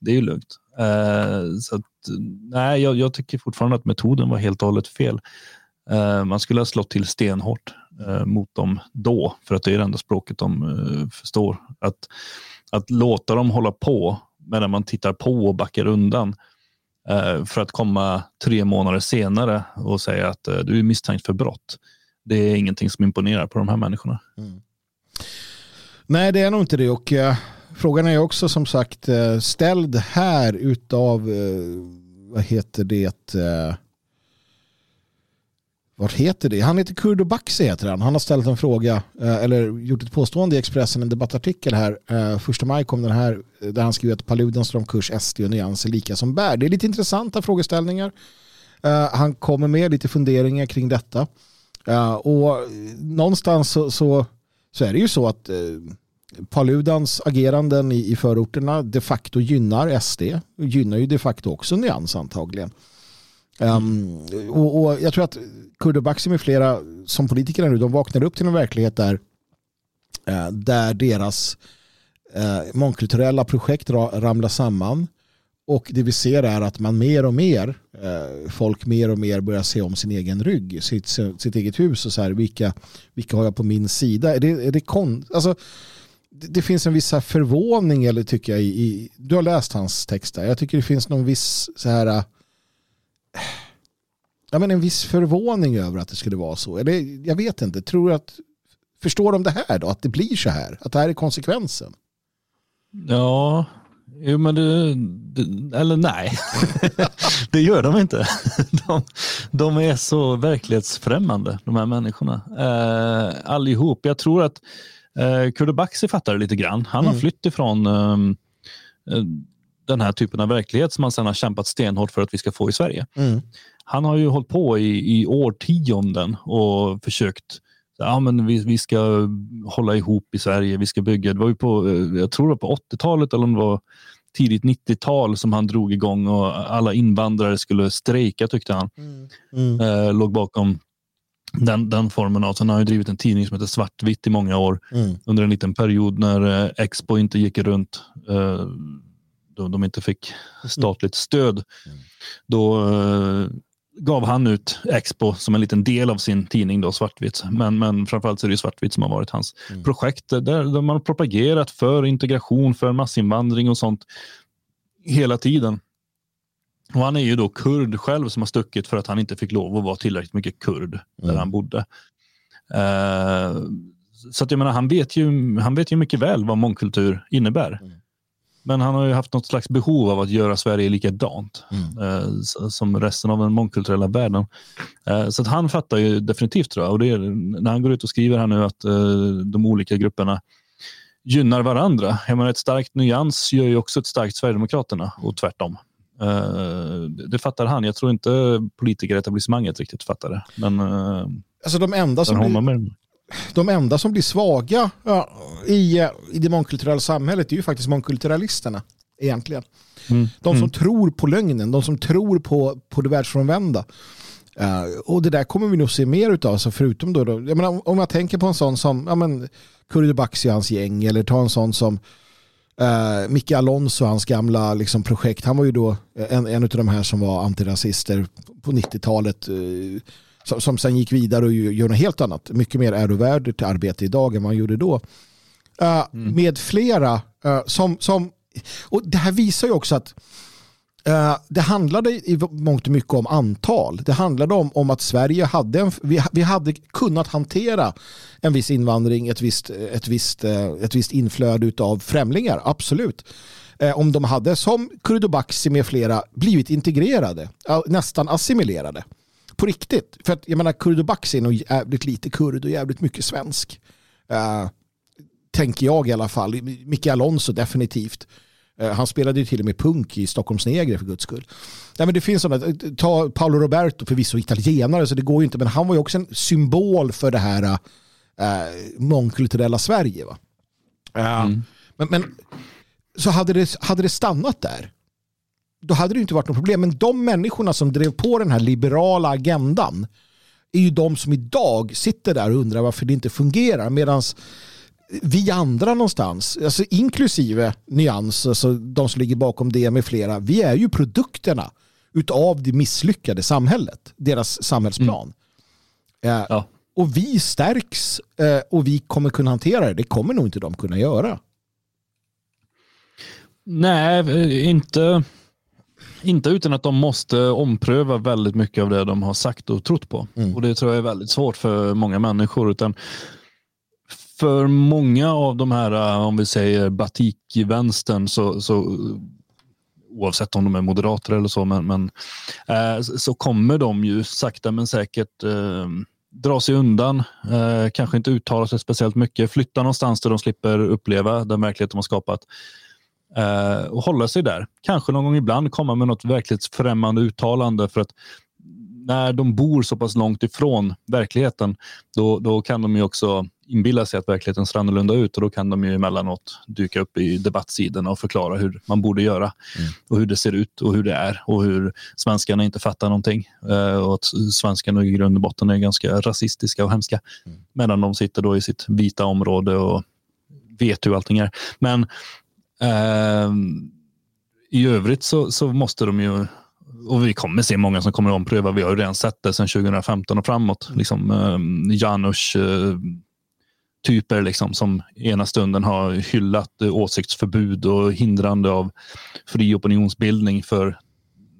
det är ju lugnt. Eh, så att, nej, jag, jag, tycker fortfarande att metoden var helt och hållet fel. Eh, man skulle ha slått till stenhårt eh, mot dem då, för att det är det enda språket de eh, förstår. Att, att låta dem hålla på medan man tittar på och backar undan eh, för att komma tre månader senare och säga att eh, du är misstänkt för brott. Det är ingenting som imponerar på de här människorna. Mm.
Nej, det är nog inte det. Och, uh, frågan är också som sagt uh, ställd här utav, uh, vad heter det, vad heter det? Han heter Kurdo Baxi heter han. Han har ställt en fråga eh, eller gjort ett påstående i Expressen, en debattartikel här. Eh, första maj kom den här eh, där han skriver att Paludens kurs SD och nyanser lika som bär. Det är lite intressanta frågeställningar. Han kommer med lite funderingar kring detta. Och någonstans så, så, så är det ju så att Paludans ageranden i, i förorterna de facto gynnar SD. Gynnar ju de facto också Nyans antagligen. Um, och, och, jag tror att Kurdo Baxi med flera som politiker nu, de vaknar upp till en verklighet där, uh, där deras uh, mångkulturella projekt ra, ramlar samman. Och det vi ser är att man mer och mer, uh, folk mer och mer börjar se om sin egen rygg, sitt, sitt eget hus och så här, vilka, vilka har jag på min sida? Är det, är det kon... Alltså, det finns en viss förvåning eller tycker jag i, i, du har läst hans texter. Jag tycker det finns någon viss så här ja, men en viss förvåning över att det skulle vara så. Eller jag vet inte, tror att förstår de det här då? Att det blir så här? Att det här är konsekvensen?
Ja, jo men det, det eller nej. <laughs> det gör de inte. <laughs> De, de, är så verklighetsfrämmande, de här människorna. Eh, allihop. Jag tror att Eh, Kurdo Baxi fattar det lite grann. Han har mm. flytt ifrån ehm, eh, den här typen av verklighet som han sedan har kämpat stenhårt för att vi ska få i Sverige. Mm. Han har ju hållit på i, i årtionden och försökt ja, men vi, vi ska hålla ihop i Sverige. Vi ska bygga. Det var ju på, eh, jag tror det var på 80-talet eller om det var tidigt 90-tal som han drog igång och alla invandrare skulle strejka tyckte han. Mm. Mm. Eh, låg bakom den, den formen av. Sen har han drivit en tidning som heter Svartvitt i många år. Mm. Under en liten period när eh, Expo inte gick runt. Eh, då de inte fick statligt stöd. Mm. Då eh, gav han ut Expo som en liten del av sin tidning då, Svartvitt. Men, men framförallt så är det Svartvitt som har varit hans mm. projekt. Där, där man har propagerat för integration, för massinvandring och sånt hela tiden. Och han är ju då kurd själv som har stuckit för att han inte fick lov att vara tillräckligt mycket kurd där mm. han bodde. Uh, så att jag menar, han vet, ju, han vet ju mycket väl vad mångkultur innebär. Mm. Men han har ju haft något slags behov av att göra Sverige likadant mm. uh, som resten av den mångkulturella världen. Uh, så att han fattar ju definitivt tror jag. Och det är, när han går ut och skriver här nu att de olika grupperna gynnar varandra. Jag menar, ett starkt nyans gör ju också ett starkt Sverigedemokraterna och tvärtom. Uh, det fattar han. Jag tror inte politikeretablissemanget riktigt fattar det. Men, uh,
alltså de enda som blir. De enda som blir svaga ja, i, i det mångkulturella samhället är ju faktiskt mångkulturalisterna egentligen. Mm. De som mm. tror på lögnen, de som tror på, på det världsfrånvända. Uh, och det där kommer vi nog se mer av. Alltså förutom då, då jag menar, om jag tänker på en sån som ja, men, Kurre Baxi och hans gäng eller ta en sån som Uh, Micke Alonso, hans gamla liksom, projekt, han var ju då en, en av de här som var antirasister på 90-talet uh, som, som sen gick vidare och gör något helt annat. Mycket mer ärovärdigt arbete idag än han gjorde då. Uh, mm. Med flera som, som, och det här visar ju också att Uh, det handlade i mångt och mycket om antal. Det handlade om, om att Sverige hade, en, vi, vi hade kunnat hantera en viss invandring, ett visst, ett visst, uh, ett visst inflöde av främlingar, absolut. Uh, om de hade, som Kurdobaxi med flera, blivit integrerade, nästan assimilerade. På riktigt. För att jag menar, Kurdobaxi är nog jävligt lite kurd och jävligt mycket svensk. tänker jag i alla fall. Micke Alonso definitivt. Eh, han spelade ju till och med punk i Stockholms Negre för guds skull. Nej, men det finns sådana, ta Paolo Roberto, förvisso italienare så det går ju inte, men han var ju också en symbol för det här äh, mångkulturella Sverige. Va? Mm. men, men så hade det, hade det stannat där, då hade det inte varit något problem. Men de människorna som drev på den här liberala agendan är ju de som idag sitter där och undrar varför det inte fungerar. Medan vi andra någonstans, alltså inklusive Nyans, alltså de som ligger bakom det med flera, vi är ju produkterna utav det misslyckade samhället, deras samhällsplan. Mm. Eh, ja. Och vi stärks eh, och vi kommer kunna hantera det. Det kommer nog inte de kunna göra.
Nej, inte, inte utan att de måste ompröva väldigt mycket av det de har sagt och trott på. Mm. Och Det tror jag är väldigt svårt för många människor. Utan för många av de här, eh, om vi säger batik-vänstern, så, så oavsett om de är moderater eller så, men, men eh, så kommer de ju sakta men säkert eh, dra sig undan, eh, kanske inte uttala sig speciellt mycket, flytta någonstans där de slipper uppleva den verklighet de har skapat eh, och hålla sig där. Kanske någon gång ibland komma med något verkligt främmande uttalande för att när de bor så pass långt ifrån verkligheten, då, då kan de ju också inbilla sig att verkligheten ser annorlunda ut och då kan de ju emellanåt dyka upp i debattsidorna och förklara hur man borde göra mm. och hur det ser ut och hur det är och hur svenskarna inte fattar någonting eh, och att svenskarna i grund och botten är ganska rasistiska och hemska mm. medan de sitter då i sitt vita område och vet hur allting är. Men i övrigt så, så måste de ju och vi kommer se många som kommer att ompröva. Vi har ju redan sett det sedan 2015 och framåt. Liksom, eh, Janusz eh, typer liksom, som ena stunden har hyllat eh, åsiktsförbud och hindrande av fri opinionsbildning för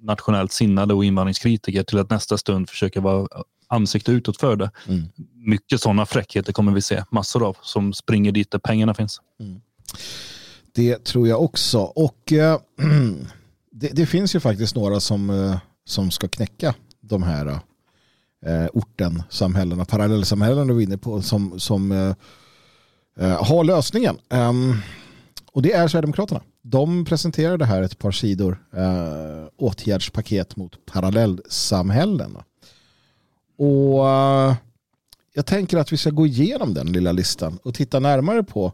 nationellt sinnade och invandringskritiker till att nästa stund försöka vara ansikte utåt för det. Mm. Mycket sådana fräckheter kommer vi se massor av som springer dit där pengarna finns. Mm.
Det tror jag också. Och äh, <clears throat> det, det, finns ju faktiskt några som, äh, som ska knäcka de här äh, orten, samhällena, parallellsamhällena du var inne på som, som äh, har lösningen. Ähm, och det är Sverigedemokraterna. De presenterade här ett par sidor äh, åtgärdspaket mot parallellsamhällen. Och äh, jag tänker att vi ska gå igenom den lilla listan och titta närmare på äh,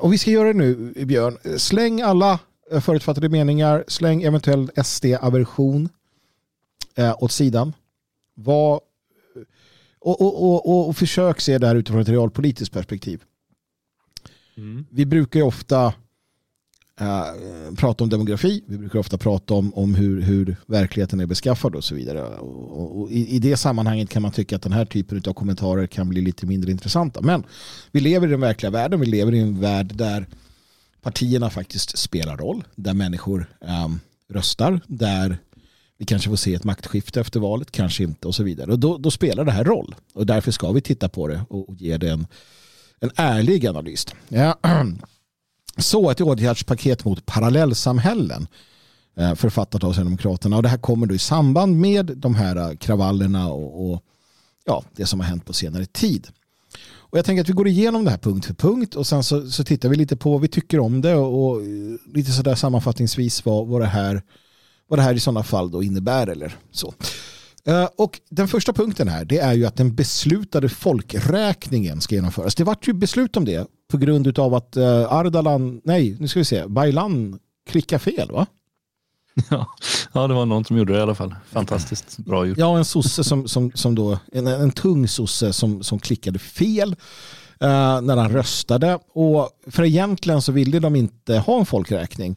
och vi ska göra det nu Björn. Släng alla förutfattade meningar, släng eventuell SD-aversion åt sidan. Vad, och, och, och, och försök se det här utifrån ett realpolitiskt perspektiv. Mm. Vi brukar ju ofta Eh, prata om demografi, vi brukar ofta prata om, om hur, hur verkligheten är beskaffad och så vidare. Och, och i, i, det sammanhanget kan man tycka att den här typen av kommentarer kan bli lite mindre intressanta. Men vi lever i den verkliga världen, vi lever i en värld där partierna faktiskt spelar roll, där människor um, röstar, där vi kanske får se ett maktskifte efter valet, kanske inte och så vidare. Och då, då spelar det här roll och därför ska vi titta på det och, och ge det en, en ärlig analys. Ja. <clears throat> Så ett åtgärdspaket mot parallellsamhällen eh, författat av Sverigedemokraterna och det här kommer då i samband med de här eh, kravallerna och, och ja, det som har hänt på senare tid. Och jag tänker att vi går igenom det här punkt för punkt och sen så, så tittar vi lite på vad vi tycker om det och, och lite sådär sammanfattningsvis vad, vad det här vad det här i sådana fall då innebär eller så. Eh, och den första punkten här det är ju att den beslutade folkräkningen ska genomföras. Det vart ju beslut om det på grund av att eh, Ardalan, nej nu ska vi se, Baylan klickade fel va? <laughs>
Ja, ja, det var någon som gjorde det i alla fall. Fantastiskt bra gjort.
Ja, en sosse som, som, som då, en, en tung sosse som, som klickade fel uh, när han röstade. Och för egentligen så ville de inte ha en folkräkning.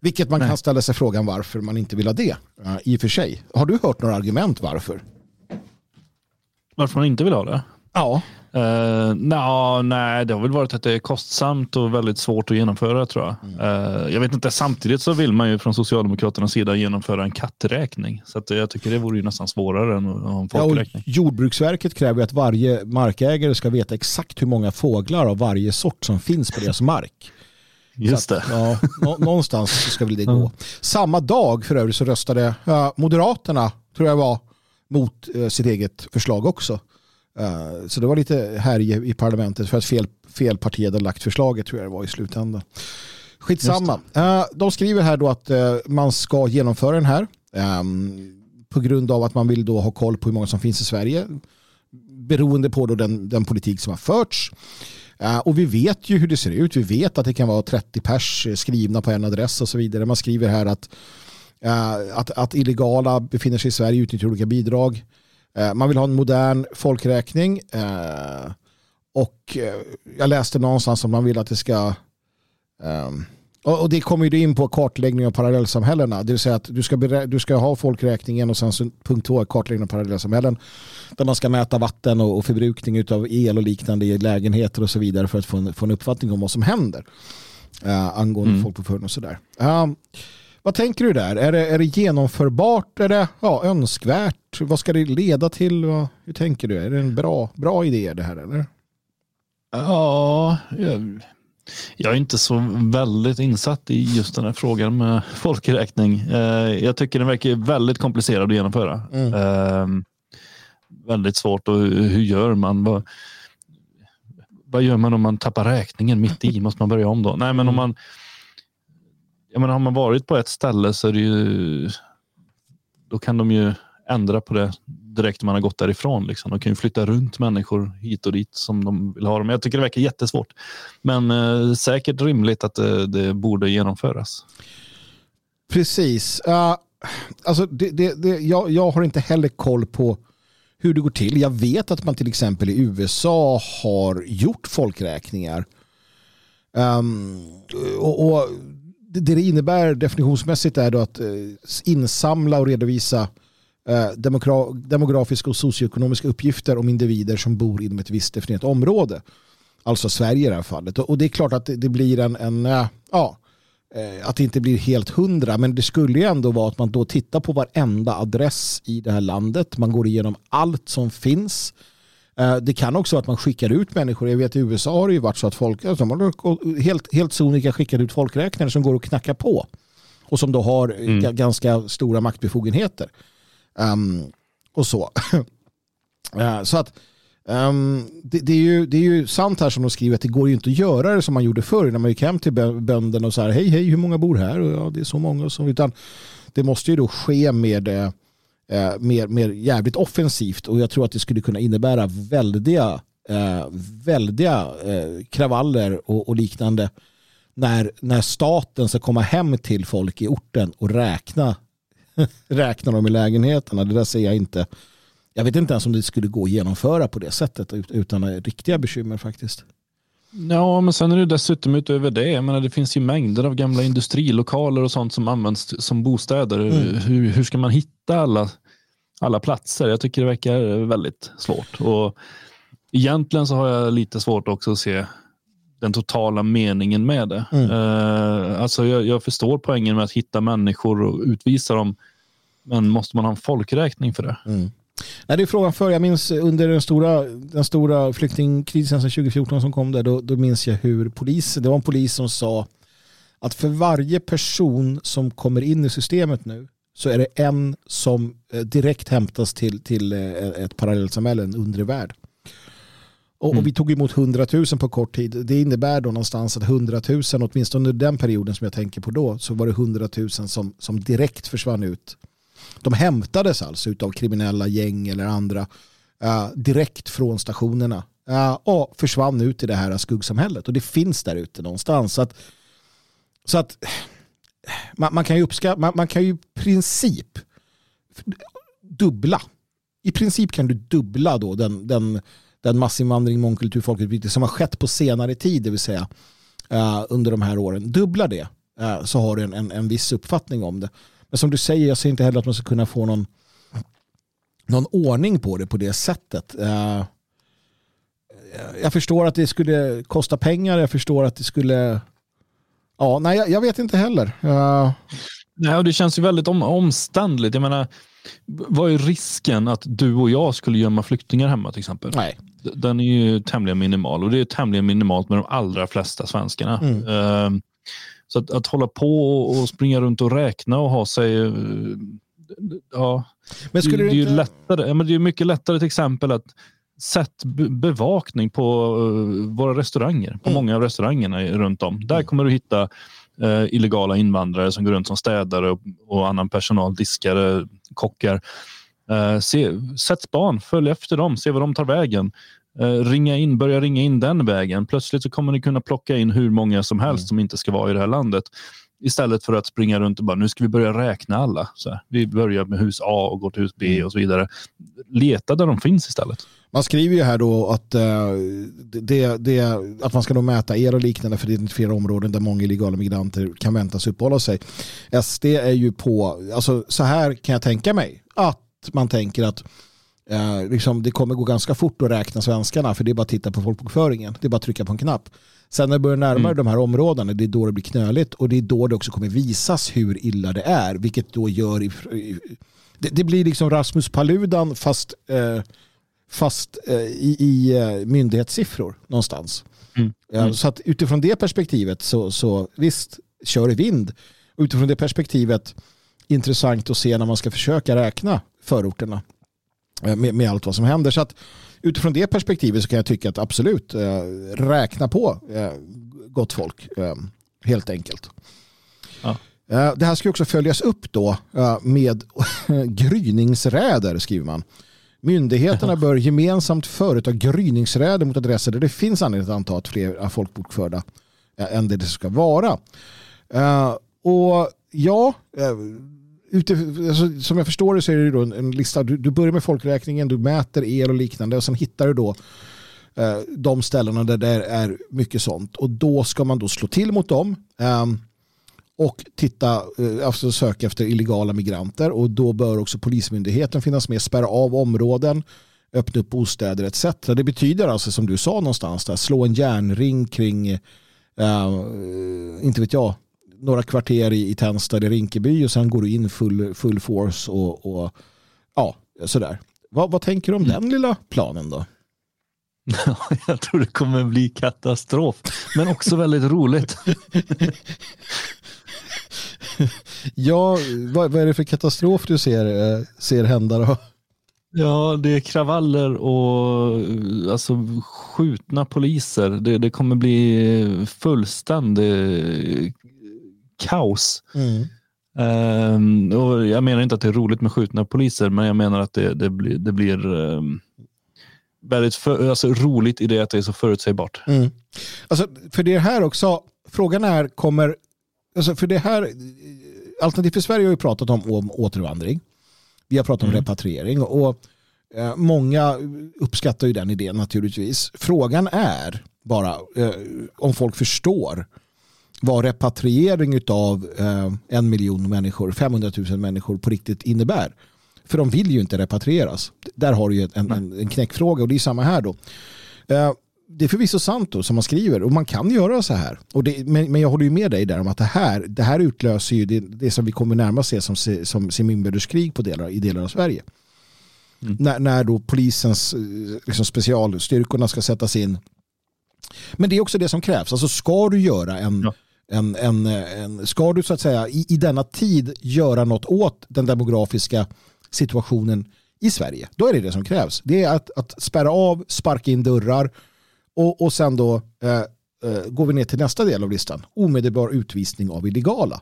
Vilket man Nej. kan ställa sig frågan varför man inte vill ha det. Uh, I och för sig. Har du hört några argument varför?
Varför man inte vill ha det?
Ja.
Uh, no, nej, det har väl varit att det är kostsamt och väldigt svårt att genomföra tror jag. Mm. Uh, jag vet inte, samtidigt så vill man ju från Socialdemokraternas sida genomföra en katträkning. Så att jag tycker det vore ju nästan svårare än att ha en folkräkning.
Ja, Jordbruksverket kräver att varje markägare ska veta exakt hur många fåglar av varje sort som finns på deras mark.
Just det.
ja, <laughs> någonstans ska väl det gå. Samma dag för övrigt så röstade Moderaterna, tror jag var, mot eh, sitt eget förslag också. Uh, så det var lite här i, i parlamentet för att fel, fel parti hade lagt förslaget tror jag det var i slutändan. Skitsamma. Uh, de skriver här då att uh, man ska genomföra den här um, på grund av att man vill då ha koll på hur många som finns i Sverige beroende på då den, den politik som har förts. Uh, och vi vet ju hur det ser ut. Vi vet att det kan vara 30 pers skrivna på en adress och så vidare. Man skriver här att, att, att illegala befinner sig i Sverige utnyttjar olika bidrag. Uh, man vill ha en modern folkräkning. och eh, jag läste någonstans att man vill att det ska och det kommer ju in på kartläggning av parallellsamhällena. Det vill säga att du ska, du ska ha folkräkningen och sen punkt två är kartläggning av parallellsamhällen. Där man ska mäta vatten och, och förbrukning av el och liknande i lägenheter och så vidare för att få en, få en uppfattning om vad som händer. Uh, angående mm. folkbokföring och sådär. Um, vad tänker du där? Är det, är det genomförbart? Är det ja, önskvärt? Vad ska det leda till? Hur tänker du? Är det en bra, bra idé det här? Eller?
Ja, jag, jag är inte så väldigt insatt i just den här frågan med folkräkning. Eh, jag tycker den verkar väldigt komplicerad att genomföra. Mm. Eh, väldigt svårt och hur gör man? Vad, vad gör man om man tappar räkningen mitt i? Måste man börja om då? Nej, men om mm. man jag menar, har man varit på ett ställe så är det ju, då kan de ju ändra på det direkt när man har gått därifrån. Liksom. De kan ju flytta runt människor hit och dit som de vill ha dem. Jag tycker det verkar jättesvårt. Men eh, säkert rimligt att det, det, borde genomföras.
Precis. Uh, alltså det, det, det, jag, jag har inte heller koll på hur det går till. Jag vet att man till exempel i USA har gjort folkräkningar. Um, och, och det det innebär definitionsmässigt är då att eh, insamla och redovisa eh, demografiska och socioekonomiska uppgifter om individer som bor inom ett visst definierat område. Alltså Sverige i det här fallet. Och det är klart att det blir en, en eh, ja, att det inte blir helt hundra, men det skulle ju ändå vara att man då tittar på varenda adress i det här landet. Man går igenom allt som finns Eh, det kan också vara att man skickar ut människor. Jag vet i USA har det ju varit så att folk alltså, har helt, helt sonika skickat ut folkräknare som går och knackar på. Och som då har mm. ganska stora maktbefogenheter. Um, och så. uh, <laughs> så att um, det, det, är ju, det är ju sant här som de skriver att det går ju inte att göra det som man gjorde förr när man gick hem till bönderna och sa hej hej hur många bor här? Och ja, det är så många och så. Utan det måste ju då ske med eh, mer, mer jävligt offensivt och jag tror att det skulle kunna innebära väldiga, eh, väldiga eh, kravaller och, och, liknande när, när staten ska komma hem till folk i orten och räkna, <laughs> räkna dem i lägenheterna. Det där ser jag inte. Jag vet inte ens om det skulle gå att genomföra på det sättet utan riktiga bekymmer faktiskt.
Ja, men sen är det dessutom utöver det. Jag menar, det finns ju mängder av gamla industrilokaler och sånt som används som bostäder. Mm. Hur, hur ska man hitta alla alla platser. Jag tycker det verkar väldigt svårt. Och egentligen så har jag lite svårt också att se den totala meningen med det. Mm. Uh, alltså jag, jag, förstår poängen med att hitta människor och utvisa dem. Men måste man ha en folkräkning för det?
Mm. Nej, det är frågan för. Jag minns under den stora, den stora flyktingkrisen 2014 som kom där, då, då minns jag hur polis, det var en polis som sa att för varje person som kommer in i systemet nu så är det en som eh, direkt hämtas till, till eh, ett parallellsamhälle, en undre värld. Och, mm. och, vi tog emot 100 000 på kort tid. Det innebär då någonstans att 100 000, åtminstone under den perioden som jag tänker på då, så var det 100 000 som, som direkt försvann ut. De hämtades alltså av kriminella gäng eller andra uh, direkt från stationerna uh, och försvann ut i det här skuggsamhället. Och det finns där ute någonstans. Så att, så att man, man, kan ju uppskatta, man, man, kan ju i princip dubbla. I princip kan du dubbla då den, den, den massinvandring, mångkultur, folkutbyte som har skett på senare tid, det vill säga uh, under de här åren. Dubbla det uh, så har du en, en, en viss uppfattning om det. Men som du säger, jag ser inte heller att man ska kunna få någon, någon ordning på det på det sättet. Uh, jag förstår att det skulle kosta pengar, jag förstår att det skulle Ja, nej, jag, jag vet inte heller. Uh...
Nej, och det känns ju väldigt om, omständligt. Jag menar, vad är risken att du och jag skulle gömma flyktingar hemma till exempel?
Nej.
Den är ju tämligen minimal och det är tämligen minimalt med de allra flesta svenskarna. Mm. Uh, så att, att hålla på och springa runt och räkna och ha sig uh, Ja, men skulle det, det, är inte... lättare, men det är mycket lättare till exempel att sätt bevakning på uh, våra restauranger, på mm. många av restaurangerna runt om. Där mm. kommer du hitta uh, illegala invandrare som går runt som städare och, och annan personal, diskare, kockar. Uh, se, sätt span, följ efter dem, se vad de tar vägen. Uh, ringa in, börja ringa in den vägen. Plötsligt så kommer ni kunna plocka in hur många som helst mm. som inte ska vara i det här landet. Istället för att springa runt och bara nu ska vi börja räkna alla. Så här, vi börjar med hus A och går till hus B och så vidare. Leta där de finns istället.
Man skriver ju här då att, uh, det, det, att man ska då mäta el och liknande för att identifiera områden där många illegala migranter kan väntas uppehålla sig. SD är ju på, alltså så här kan jag tänka mig, att man tänker att uh, liksom, det kommer gå ganska fort att räkna svenskarna för det är bara att titta på folkbokföringen. Det är bara att trycka på en knapp. Sen när det börjar närma mm. de här områdena, det är då det blir knöligt och det är då det också kommer visas hur illa det är. Vilket då gör, det, det blir liksom Rasmus Paludan fast, eh, fast eh, i, i eh, myndighetssiffror någonstans. Mm. Mm. Så att utifrån det perspektivet så, så visst, kör i vind. Utifrån det perspektivet intressant att se när man ska försöka räkna förorterna eh, med, med allt vad som händer. Så att utifrån det perspektivet så kan jag tycka att absolut eh, räkna på eh, gott folk eh, helt enkelt. Ja. Eh, det här ska också följas upp då eh, med <laughs> gryningsräder skriver man. Myndigheterna <laughs> bör gemensamt företa gryningsräder mot adresser där det finns anledning att anta att fler är folkbokförda eh, än det det ska vara. Och ja, ute, alltså, som jag förstår det så är det då en, en lista. Du, du, börjar med folkräkningen, du mäter el och liknande och sen hittar du då eh, de ställena där det är mycket sånt. Och då ska man då slå till mot dem eh, och titta, eh, alltså söka efter illegala migranter och då bör också polismyndigheten finnas med, spärra av områden, öppna upp bostäder etc. Det betyder alltså som du sa någonstans där, slå en järnring kring, eh, inte vet jag, några kvarter i, i Tensta eller Rinkeby och sen går du in full, full force och, och ja, sådär. Vad, vad tänker du om mm. den lilla planen då? <laughs>
Jag tror det kommer bli katastrof, men också väldigt roligt. <laughs> <laughs>
ja, vad, vad, är det för katastrof du ser, eh, ser hända då?
Ja, det är kravaller och alltså, skjutna poliser. Det, det kommer bli fullständig kaos. Mm. Um, och jag menar inte att det är roligt med skjutna poliser, men jag menar att det, det blir, det blir um, väldigt för, alltså, roligt i det att det är så förutsägbart. Mm.
Alltså, för det här också, frågan är, kommer, alltså för det här, Alternativ för Sverige har ju pratat om, om återvandring. Vi har pratat om mm. repatriering och eh, många uppskattar ju den idén naturligtvis. Frågan är bara eh, om folk förstår vad repatriering av eh, en miljon människor, 500 000 människor på riktigt innebär. För de vill ju inte repatrieras. Där har du ju en, en, en knäckfråga och det är samma här då. Det är förvisso sant då, som man skriver och man kan göra så här. Och det, men, men jag håller ju med dig där om att det här, det här utlöser ju det, det som vi kommer närmast se som, som seminbördeskrig på delar, i delar av Sverige. Mm. När, när då polisens eh, liksom specialstyrkorna ska sättas in. Men det är också det som krävs. Alltså ska du göra en, ja en, en, en, ska du så att säga i, i denna tid göra något åt den demografiska situationen i Sverige, då är det det som krävs. Det är att, att spärra av, sparka in dörrar och, och sen då eh, eh, går vi ner till nästa del av listan. Omedelbar utvisning av illegala.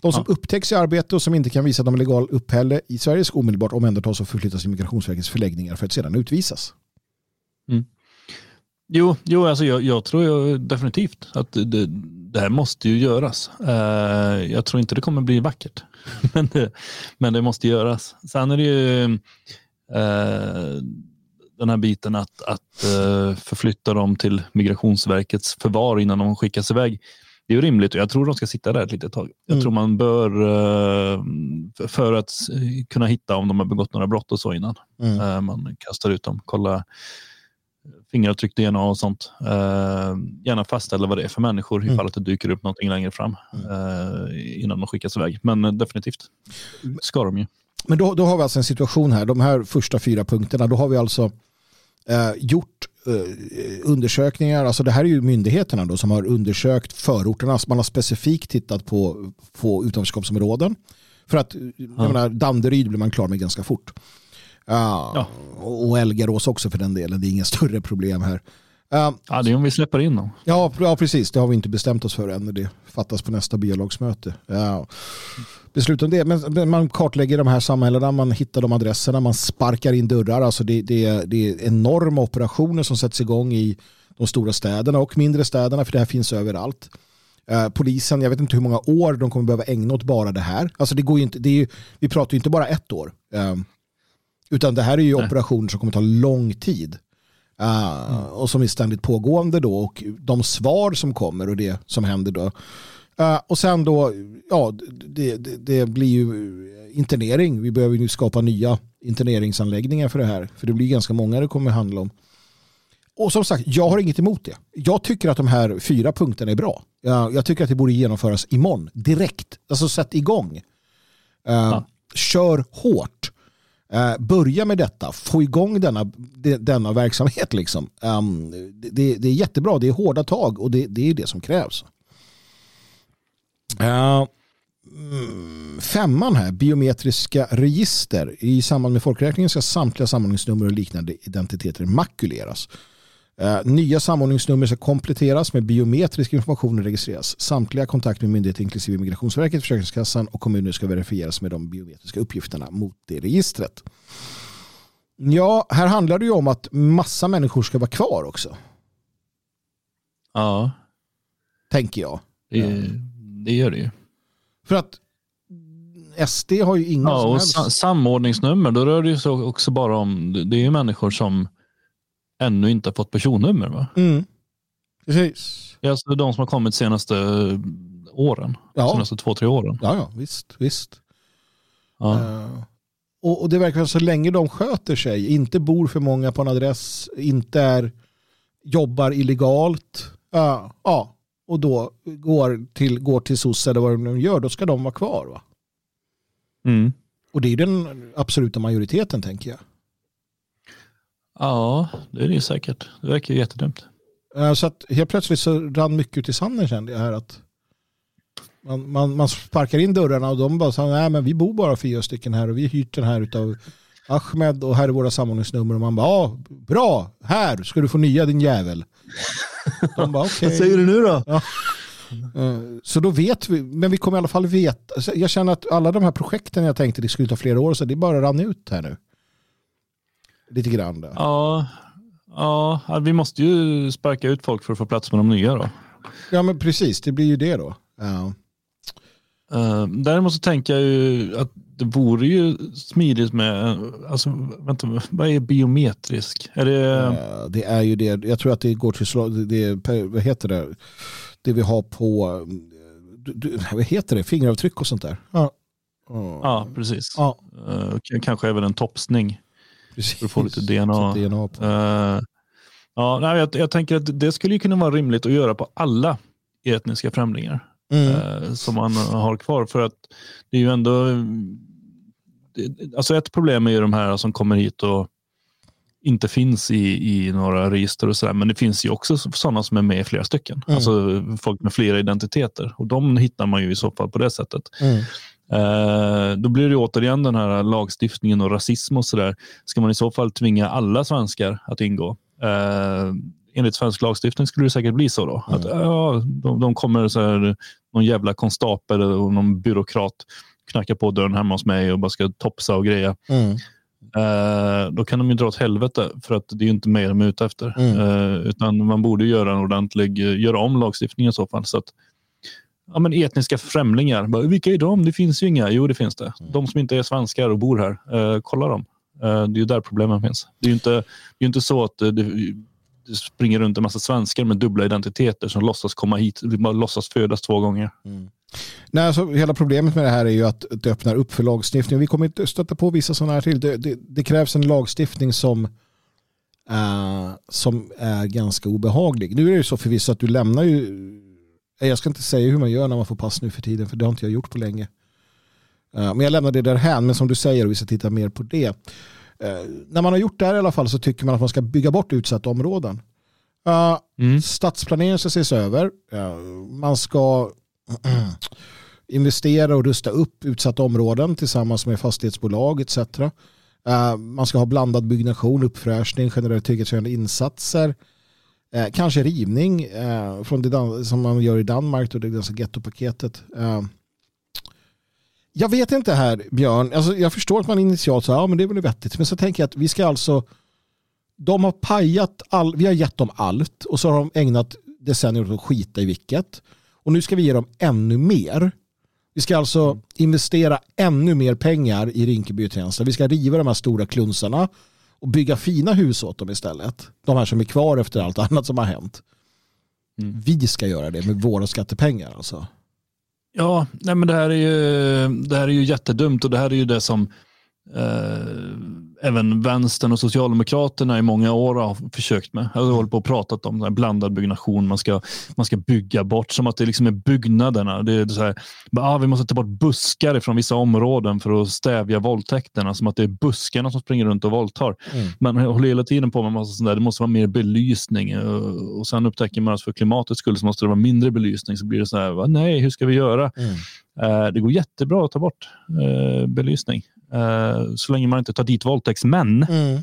De som ja. upptäcks i arbete och som inte kan visa att de är legal upphälle i Sverige ska omedelbart omhändertas och förflyttas till Migrationsverkets förläggningar för att sedan utvisas.
Mm. Jo, jo alltså jag, jag tror jag definitivt att det, det här måste ju göras. Uh, jag tror inte det kommer bli vackert, <laughs> men, det, men det måste göras. Sen är det ju uh, den här biten att, att uh, förflytta dem till Migrationsverkets förvar innan de skickas iväg. Det är ju rimligt och jag tror de ska sitta där ett litet tag. Jag mm. tror man bör, för att kunna hitta om de har begått några brott och så innan mm. man kastar ut dem, kolla fingeravtryck, DNA och sånt. Eh, gärna fastställa vad det är för människor mm. ifall att det dyker upp någonting längre fram mm. eh, innan de skickas iväg. Men eh, definitivt ska de ju.
Men då, då har vi alltså en situation här, de här första fyra punkterna, då har vi alltså eh, gjort eh, undersökningar, alltså det här är ju myndigheterna då som har undersökt förorterna, man har specifikt tittat på, på utanförskapsområden. För att, ja. jag menar, Danderyd blir man klar med ganska fort. Ja. Och Elgarås också för den delen. Det är inga större problem här.
Uh, ja, det är om vi släpper in dem.
Ja, ja, precis. Det har vi inte bestämt oss för än. Det fattas på nästa biolagsmöte. Ja. Beslut om det. Men man kartlägger de här samhällena, man hittar de adresserna, man sparkar in dörrar. Alltså det, det, det är enorma operationer som sätts igång i de stora städerna och mindre städerna, för det här finns överallt. Eh, polisen, jag vet inte hur många år de kommer behöva ägna åt bara det här. Alltså det går inte, det ju, vi pratar ju inte bara ett år. Utan det här är ju Nej. operationer som kommer ta lång tid. Uh. Och som är ständigt pågående då. Och de svar som kommer och det som händer då. Uh, och sen då, ja, det, det, det, blir ju internering. Vi behöver ju skapa nya interneringsanläggningar för det här. För det blir ganska många det kommer handla om. Och som sagt, jag har inget emot det. Jag tycker att de här fyra punkterna är bra. Jag, jag tycker att det borde genomföras imorgon, direkt. Alltså sätt igång. Uh, ja. Kör hårt. Eh, börja med detta, få igång denna, denna verksamhet. Liksom. Um, det, det, är jättebra, det är hårda tag och det, det är det som krävs. Uh, femman här, biometriska register. I samband med folkräkningen ska samtliga samordningsnummer och liknande identiteter makuleras. Uh, nya samordningsnummer ska kompletteras med biometrisk information och registreras. Samtliga kontakter med myndigheter inklusive Migrationsverket, Försäkringskassan och kommuner ska verifieras med de biometriska uppgifterna mot det registret. Ja, här handlar det ju om att massa människor ska vara kvar också.
Ja.
Tänker jag.
Det, det gör det ju.
För att SD har ju inga
ja, som helst. Sa samordningsnummer, då rör det sig också bara om, det är ju människor som ännu inte har fått personnummer. Va?
Mm. Precis.
Alltså de som har kommit senaste åren. Ja. Senaste två, tre åren.
Ja, ja visst. visst. Ja. Uh, och, och, det verkar så länge de sköter sig, inte bor för många på en adress, inte är, jobbar illegalt. Uh, ja, och då går till, går till SOS eller vad de gör, då ska de vara kvar. Va?
Mm.
Och det är den absoluta majoriteten tänker jag.
Ja, det är det säkert. Det verkar ju jättedumt.
Så att helt plötsligt så rann mycket ut i sanden kände jag här att man, man, man sparkar in dörrarna och de bara sa nej men vi bor bara fyra stycken här och vi har hyrt den här utav Ahmed och här är våra samordningsnummer och man bara ja bra här ska du få nya din jävel.
De bara. Okay. Vad säger du nu då? Ja.
Eh, så då vet vi, men vi kommer i alla fall veta. Jag känner att alla de här projekten jag tänkte det skulle ta flera år så det bara rann ut här nu. Lite grann. Där.
Ja, ja, vi måste ju sparka ut folk för att få plats med de nya då.
Ja men precis, det blir ju det då. Ja.
Uh, däremot så tänker jag ju att det vore ju smidigt med, alltså vänta, vad är biometrisk? Är det...
Uh, det är ju det, jag tror att det går till, det, vad heter det, det vi har på, du, vad heter det, fingeravtryck och sånt där. Ja,
uh, ja precis. Ja. Uh, kanske även en topsning. Precis. För att få lite DNA. DNA på. Uh, ja, nej, jag, jag, tänker att det skulle kunna vara rimligt att göra på alla etniska främlingar mm. uh, som man har kvar. För att det är ju ändå... Alltså ett problem är ju de här som kommer hit och inte finns i, i några register och sådär. Men det finns ju också sådana som är med i flera stycken. Mm. Alltså folk med flera identiteter. Och de hittar man ju i så fall på det sättet. Mm. Eh, då blir det återigen den här lagstiftningen och rasism och sådär. Ska man i så fall tvinga alla svenskar att ingå? Eh, enligt svensk lagstiftning skulle det säkert bli så då. Mm. Att, ja, de, de kommer så här, någon jävla konstapel och någon byråkrat knackar på dörren hemma hos mig och bara ska topsa och greja. Mm. Uh, då kan de ju dra åt helvete för att det är inte mig de är ute efter. Mm. Uh, utan man borde göra en ordentlig, göra om lagstiftningen i så fall. Så att ja, men etniska främlingar. Vilka är de? Det finns ju inga. Jo, det finns det. Mm. De som inte är svenskar och bor här. Eh, kolla dem. Eh, det är ju där problemen finns. Det är ju inte, det är inte så att det, det springer runt en massa svenskar med dubbla identiteter som låtsas komma hit, låtsas födas två gånger. Mm.
Nej, alltså, hela problemet med det här är ju att det öppnar upp för lagstiftning. Vi kommer inte stöta på vissa sådana här till. Det, det, det krävs en lagstiftning som, uh, som är ganska obehaglig. Nu är det ju så förvisso att du lämnar ju jag ska inte säga hur man gör när man får pass nu för tiden, för det har inte jag gjort på länge. Eh, men jag lämnar det därhän, men som du säger, vi ska titta mer på det. Eh, när man har gjort det här i alla fall så tycker man att man ska bygga bort utsatta områden. Eh, mm. Stadsplaneringen ska ses över. Man ska <clears throat> investera och rusta upp utsatta områden tillsammans med fastighetsbolag etc. Man ska ha blandad byggnation, uppfräschning, generellt trygghetshöjande insatser. Eh, kanske rivning eh, från det som man gör i Danmark och det ganska gettopaketet. Eh, jag vet inte här Björn, alltså, jag förstår att man initialt sa ja men det är väl vettigt. Men så tänker jag att vi ska alltså, de har pajat, all, vi har gett dem allt och så har de ägnat decennier åt att skita i vilket. Och nu ska vi ge dem ännu mer. Vi ska alltså mm. investera ännu mer pengar i Rinkeby och Tensta. Vi ska riva de här stora klunsarna och bygga fina hus åt dem istället. De här som är kvar efter allt annat som har hänt. Mm. Vi ska göra det med våra skattepengar alltså.
Ja, nej men det här är ju, det här är ju jättedumt och det här är ju det som eh, även vänstern och socialdemokraterna i många år har försökt med. Jag har hållit på och pratat om här blandad byggnation. Man ska, man ska bygga bort som att det liksom är byggnaderna. Det är så här, ah, vi måste ta bort buskar från vissa områden för att stävja våldtäkterna. Som att det är buskarna som springer runt och våldtar. Mm. Man håller hela tiden på med massa sånt där. Det måste vara mer belysning och sen upptäcker man att för klimatets skull så måste det vara mindre belysning. Så blir det så här, nej, hur ska vi göra? Mm. Uh, det går jättebra att ta bort uh, belysning. Uh, så länge man inte tar dit våldtäktsmän. Mm.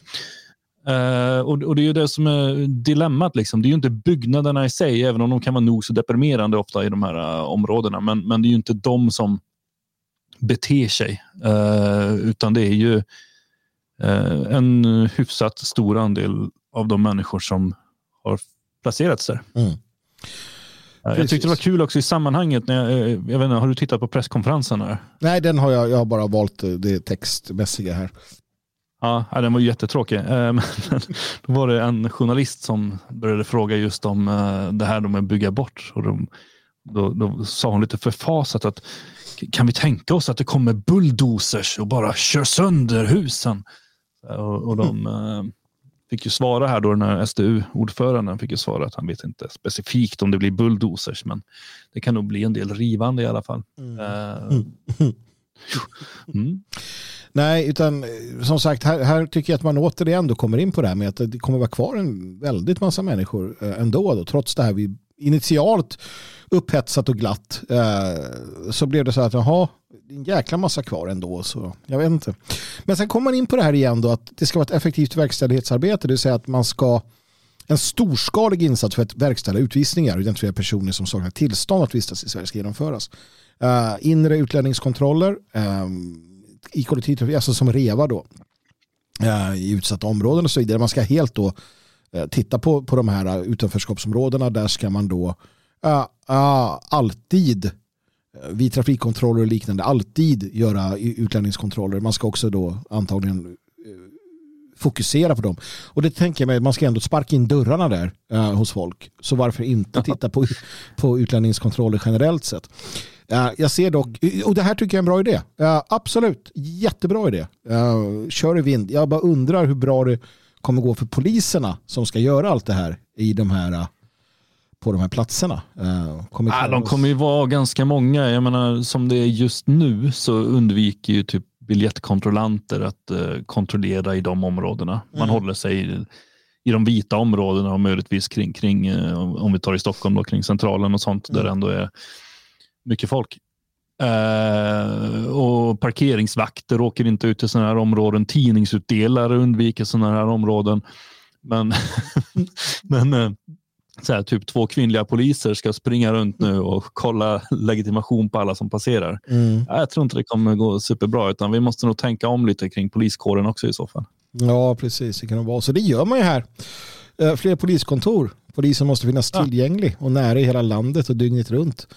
Uh, och, och, Det är ju det som är dilemmat. Liksom. Det är ju inte byggnaderna i sig, även om de kan vara nog så deprimerande ofta i de här uh, områdena. Men, men det är ju inte de som beter sig, utan det är ju en hyfsat stor andel av de människor som har placerats där. Mm. Jag tyckte det var kul också i sammanhanget. När jag, eh, jag vet inte, har du tittat på presskonferensen? Här?
Nej, den har jag, jag har bara valt det textmässiga här.
Ja, den var jättetråkig. Eh, <laughs> då var det en journalist som började fråga just om eh, det här med att bygga bort. Och då, då, då sa hon lite förfasat att kan vi tänka oss att det kommer bulldozers och bara kör sönder husen? Och, och de, mm fick ju svara här då den här SDU-ordföranden fick ju svara att han vet inte specifikt om det blir bulldozers men det kan nog bli en del rivande i alla fall. Mm. Uh, <laughs>
mm. Nej, utan som sagt, här, här, tycker jag att man återigen då kommer in på det här med att det kommer vara kvar en väldigt massa människor eh, ändå, då, trots det här vi initialt upphetsat och glatt eh, så blev det så att jaha, en jäkla massa kvar ändå. Så jag vet inte. Men sen kommer man in på det här igen då att det ska vara ett effektivt verkställighetsarbete. Det vill säga att man ska en storskalig insats för att verkställa utvisningar och identifiera personer som saknar tillstånd att vistas i Sverige ska genomföras. Uh, inre utlänningskontroller um, i kollektivtrafik, alltså som REVA då, uh, i utsatta områden och så vidare. Man ska helt då uh, titta på, på de här utanförskapsområdena. Där ska man då alltid vid trafikkontroller och liknande alltid göra utlänningskontroller. Man ska också då antagligen eh, fokusera på dem. Och det tänker jag mig, man ska ändå sparka in dörrarna där uh, hos folk. Så varför inte titta på, på utlänningskontroller generellt sett. Uh, jag ser dock, och det här tycker jag är en bra idé. Uh, absolut, jättebra idé. Uh, kör i vind. Jag bara undrar hur bra det kommer gå för poliserna som ska göra allt det här i de här på de här platserna?
Eh, kommer ja, de kommer ju vara ganska många. Jag menar, som det är just nu så undviker ju typ biljettkontrollanter att uh, kontrollera i de områdena. Man mm. håller sig i, i de vita områdena och möjligtvis kring, kring uh, om vi tar i Stockholm, då, kring centralen och sånt mm. där det ändå är mycket folk. Uh, och parkeringsvakter åker inte ut till sådana här områden. Tidningsutdelare undviker sådana här områden. Men, <laughs> men så här, typ två kvinnliga poliser ska springa runt nu och kolla legitimation på alla som passerar. Mm. Jag tror inte det kommer gå superbra utan vi måste nog tänka om lite kring poliskåren också i så fall.
Ja, precis. Det kan vara så. Det gör man ju här. Eh, fler poliskontor. Polisen måste finnas tillgänglig och nära i hela landet och dygnet runt.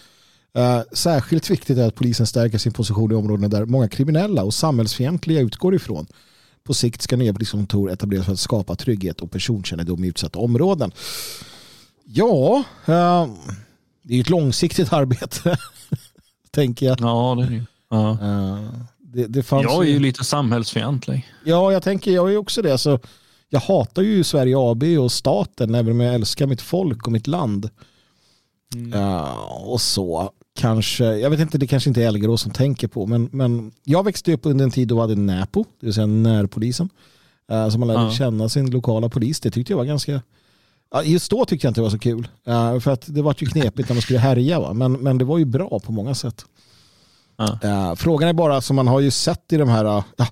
Uh, särskilt viktigt är att polisen stärker sin position i områden där många kriminella och samhällsfientliga utgår ifrån. På sikt ska nya poliskontor etableras för att skapa trygghet och personkännedom i utsatta områden. Ja, uh, det är ett långsiktigt <laughs> arbete. tänker jag.
Ja, det är det. Ja. Uh, det, det jag är ju lite samhällsfientlig.
Ja, jag tänker, jag är också det. Alltså, jag hatar ju Sverige AB och staten, även om jag älskar mitt folk och mitt land. Mm. Uh, och så kanske, jag vet inte, det kanske inte är Elgerås som tänker på, men, men jag växte upp under en tid då vi hade Näpo, det vill säga närpolisen. Uh, så man lärde ja. känna sin lokala polis. Det tyckte jag var ganska Just då tyckte jag inte det var så kul. För att det var ju knepigt när man skulle härja. Va? Men, men det var ju bra på många sätt. Ja. Frågan är bara, som man har ju sett i de här, ja,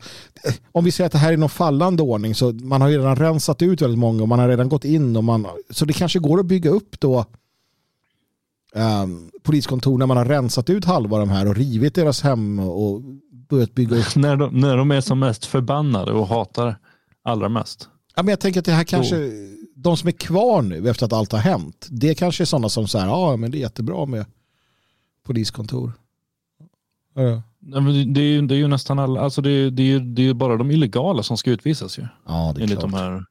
om vi säger att det här är någon fallande ordning, så man har ju redan rensat ut väldigt många och man har redan gått in och man, så det kanske går att bygga upp då um, poliskontor när man har rensat ut halva de här och rivit deras hem och börjat bygga upp. <laughs>
när, de, när de är som mest förbannade och hatar allra mest.
Ja, men jag tänker att det här kanske, de som är kvar nu efter att allt har hänt, det kanske är sådana som säger ja men det är jättebra med poliskontor. Ja.
Men det, är ju, det är ju nästan alla, alltså det, är- det, är ju- det är bara de illegala som ska utvisas ju.
Ja, det är
Enligt
klart.
de här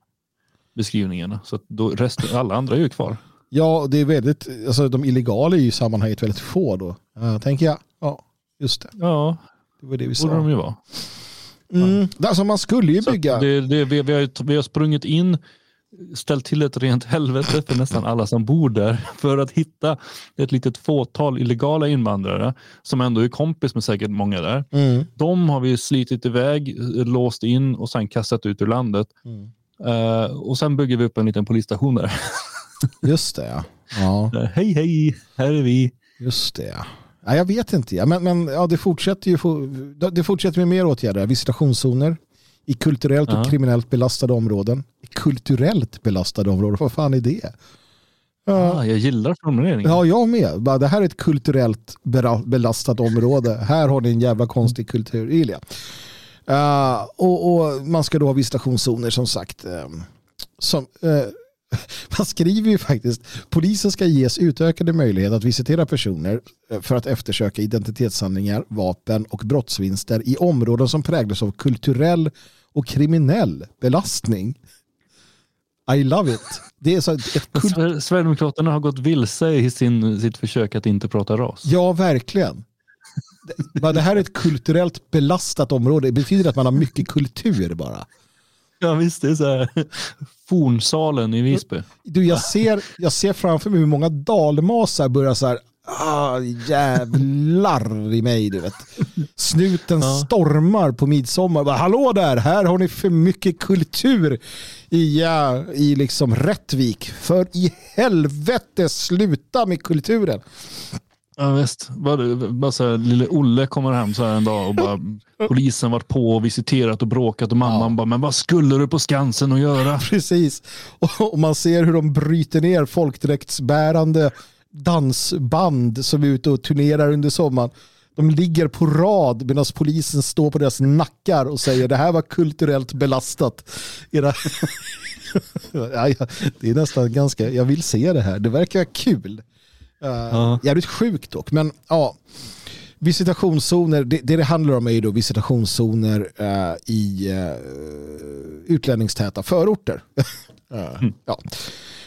beskrivningarna. Så då resten, alla andra är ju kvar.
Ja, det är väldigt, alltså de illegala är ju i sammanhanget väldigt få då. Uh, tänker jag. Ja, just det.
Ja,
Det var det vi
borde de
sa.
ju vara.
Mm. Alltså man skulle ju bygga.
Det, det, vi, vi, har, vi har sprungit in, ställt till ett rent helvete för nästan alla som bor där <laughs> för att hitta ett litet fåtal illegala invandrare som ändå är kompis med säkert många där.
Mm.
De har vi slitit iväg, låst in och sen kastat ut ur landet.
Mm.
Eh, och sen bygger vi upp en liten polisstation där. <laughs>
Just det ja. ja.
Eh, hej hej, här är vi.
Just det ja. ja jag vet inte. Ja. Men, men ja, det fortsätter ju det fortsätter med mer åtgärder. Visitationszoner i kulturellt och kriminellt belastade områden. Kulturellt belastade områden, vad fan är det? Ja,
Ah, jag gillar formuleringen.
ja jag med. Det här är ett kulturellt belastat område. Här har ni en jävla konstig kultur. Jag. Uh, och, och man ska då ha visitationszoner som sagt. eh, som, eh, <laughs> man skriver ju faktiskt polisen ska ges utökade möjlighet att visitera personer eh, för att eftersöka identitetshandlingar, vapen och brottsvinster i områden som präglas av kulturell och kriminell belastning. I love it. Det är så ett kult-
Sver- Sverigedemokraterna har gått vilse i sin, sitt försök att inte prata ras.
Ja, verkligen. Det här är ett kulturellt belastat område. Det betyder att man har mycket kultur bara.
Ja visst, det är så här. Fornsalen i Visby.
Du, jag, ser, jag ser framför mig hur många dalmasar börjar så här ah, jävlar i mig. Du vet. Snuten
Ja.
stormar på midsommar. Bara, Hallå där, här har ni för mycket kultur i, ja, i liksom Rättvik. För i helvete sluta med kulturen.
Ja visst. Bara, bara så här, lille Olle kommer hem så här en dag och bara <laughs> polisen varit på och visiterat och bråkat och mamman bara men vad skulle du på Skansen att göra? <laughs>
Precis. Och, och man ser hur de bryter ner folkdräktsbärande dansband som är ute och turnerar under sommaren. De ligger på rad medan polisen står på deras nackar och säger det här var kulturellt belastat. Era... <laughs> ja, det är nästan ganska, jag vill se det här. Det verkar kul. Uh,
Ja.
Jävligt sjukt dock, men ja. Visitationszoner, det, det det handlar om är ju då visitationszoner eh, i uh, utlänningstäta förorter. <laughs> Eh, ja.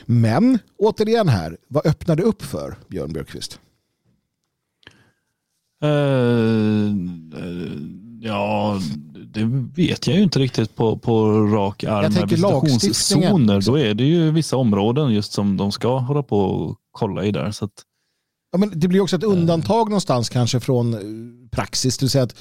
Men återigen här, vad öppnar det upp för Björn Björkqvist?
Eh, ja, det vet jag ju inte riktigt på, på rak arm.
Jag tänker lagstiftningen.
Då är det ju vissa områden just som de ska hålla på och kolla i där. Så att,
Ja, men det blir också ett undantag någonstans kanske från eh, praxis. Det vill säga att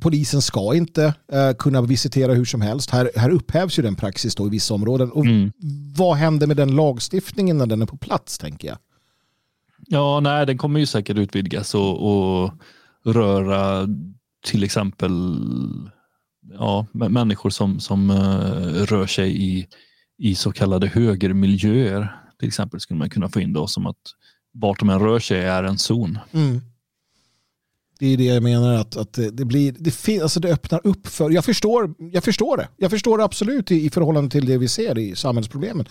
polisen ska inte eh, kunna visitera hur som helst. Här, här upphävs ju den praxis då i vissa områden. Och
mm.
Vad händer med den lagstiftningen när den är på plats tänker jag?
Ja, nej, den kommer ju säkert utvidgas och, och röra till exempel ja, mä- människor som, som eh, rör sig i, i så kallade högermiljöer. Till exempel skulle man kunna få in då som att vart de än rör sig är en zon.
Mm. Det är det jag menar att, att det, blir, det, fin, alltså det öppnar upp för, jag förstår, jag förstår det, jag förstår det absolut i, i förhållande till det vi ser i samhällsproblemen.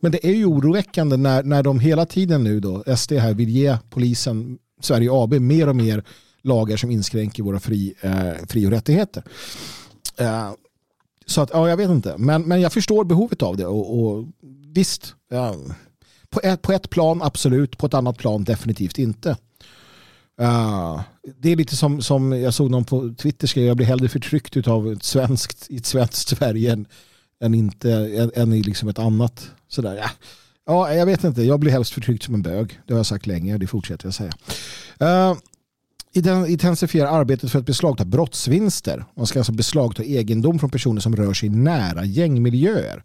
Men det är ju oroväckande när, när de hela tiden nu då, SD här vill ge polisen, Sverige AB, mer och mer lagar som inskränker våra fri, eh, fri och rättigheter. Eh, så att, ja jag vet inte, men, men jag förstår behovet av det och, och visst, ja, på, ett, på ett plan absolut, på ett annat plan definitivt inte. Uh, det är lite som, som jag såg någon på Twitter skriva, jag blir hellre förtryckt av ett svenskt, i ett svenskt Sverige än, än, inte, än, än i liksom ett annat. Sådär, ja. ja, jag vet inte, jag blir helst förtryckt som en bög. Det har jag sagt länge, och det fortsätter jag säga. Eh, uh, intensifiera arbetet för att beslagta brottsvinster. Man ska alltså beslagta egendom från personer som rör sig nära gängmiljöer.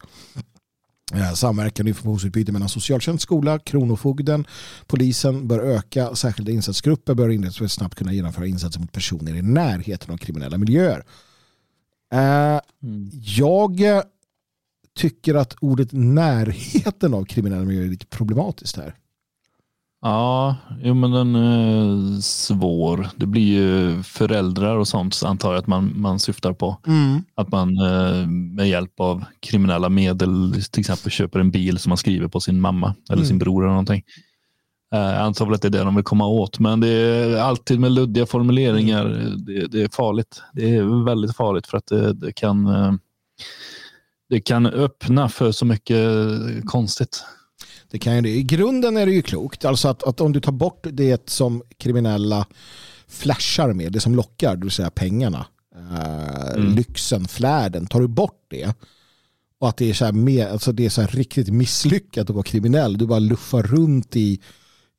Eh, Samverkan och informationsutbyte mellan socialtjänst, skola, kronofogden, polisen bör öka. Särskilda insatsgrupper bör inrättas för att snabbt kunna genomföra insatser mot personer i närheten av kriminella miljöer. Eh, Jag eh, tycker att ordet närheten av kriminella miljöer är lite problematiskt här.
Ja, jo, men den är svår. Det blir ju föräldrar och sånt antar jag att man, man syftar på. Att man eh, med hjälp av kriminella medel till exempel köper en bil som man skriver på sin mamma eller
Mm.
sin bror eller någonting. Jag antar väl att det är det de vill komma åt, men det är alltid med luddiga formuleringar. Det, det är farligt. Det är väldigt farligt för att det, det, kan det kan öppna för så mycket konstigt.
Det kan ju det. I grunden är det ju klokt. Alltså att, att om du tar bort det som kriminella flashar med, det som lockar, det vill säga pengarna, eh, mm. lyxen, flärden, tar du bort det och att det är så här, med, alltså det är så riktigt misslyckat att vara kriminell, du bara luffar runt i,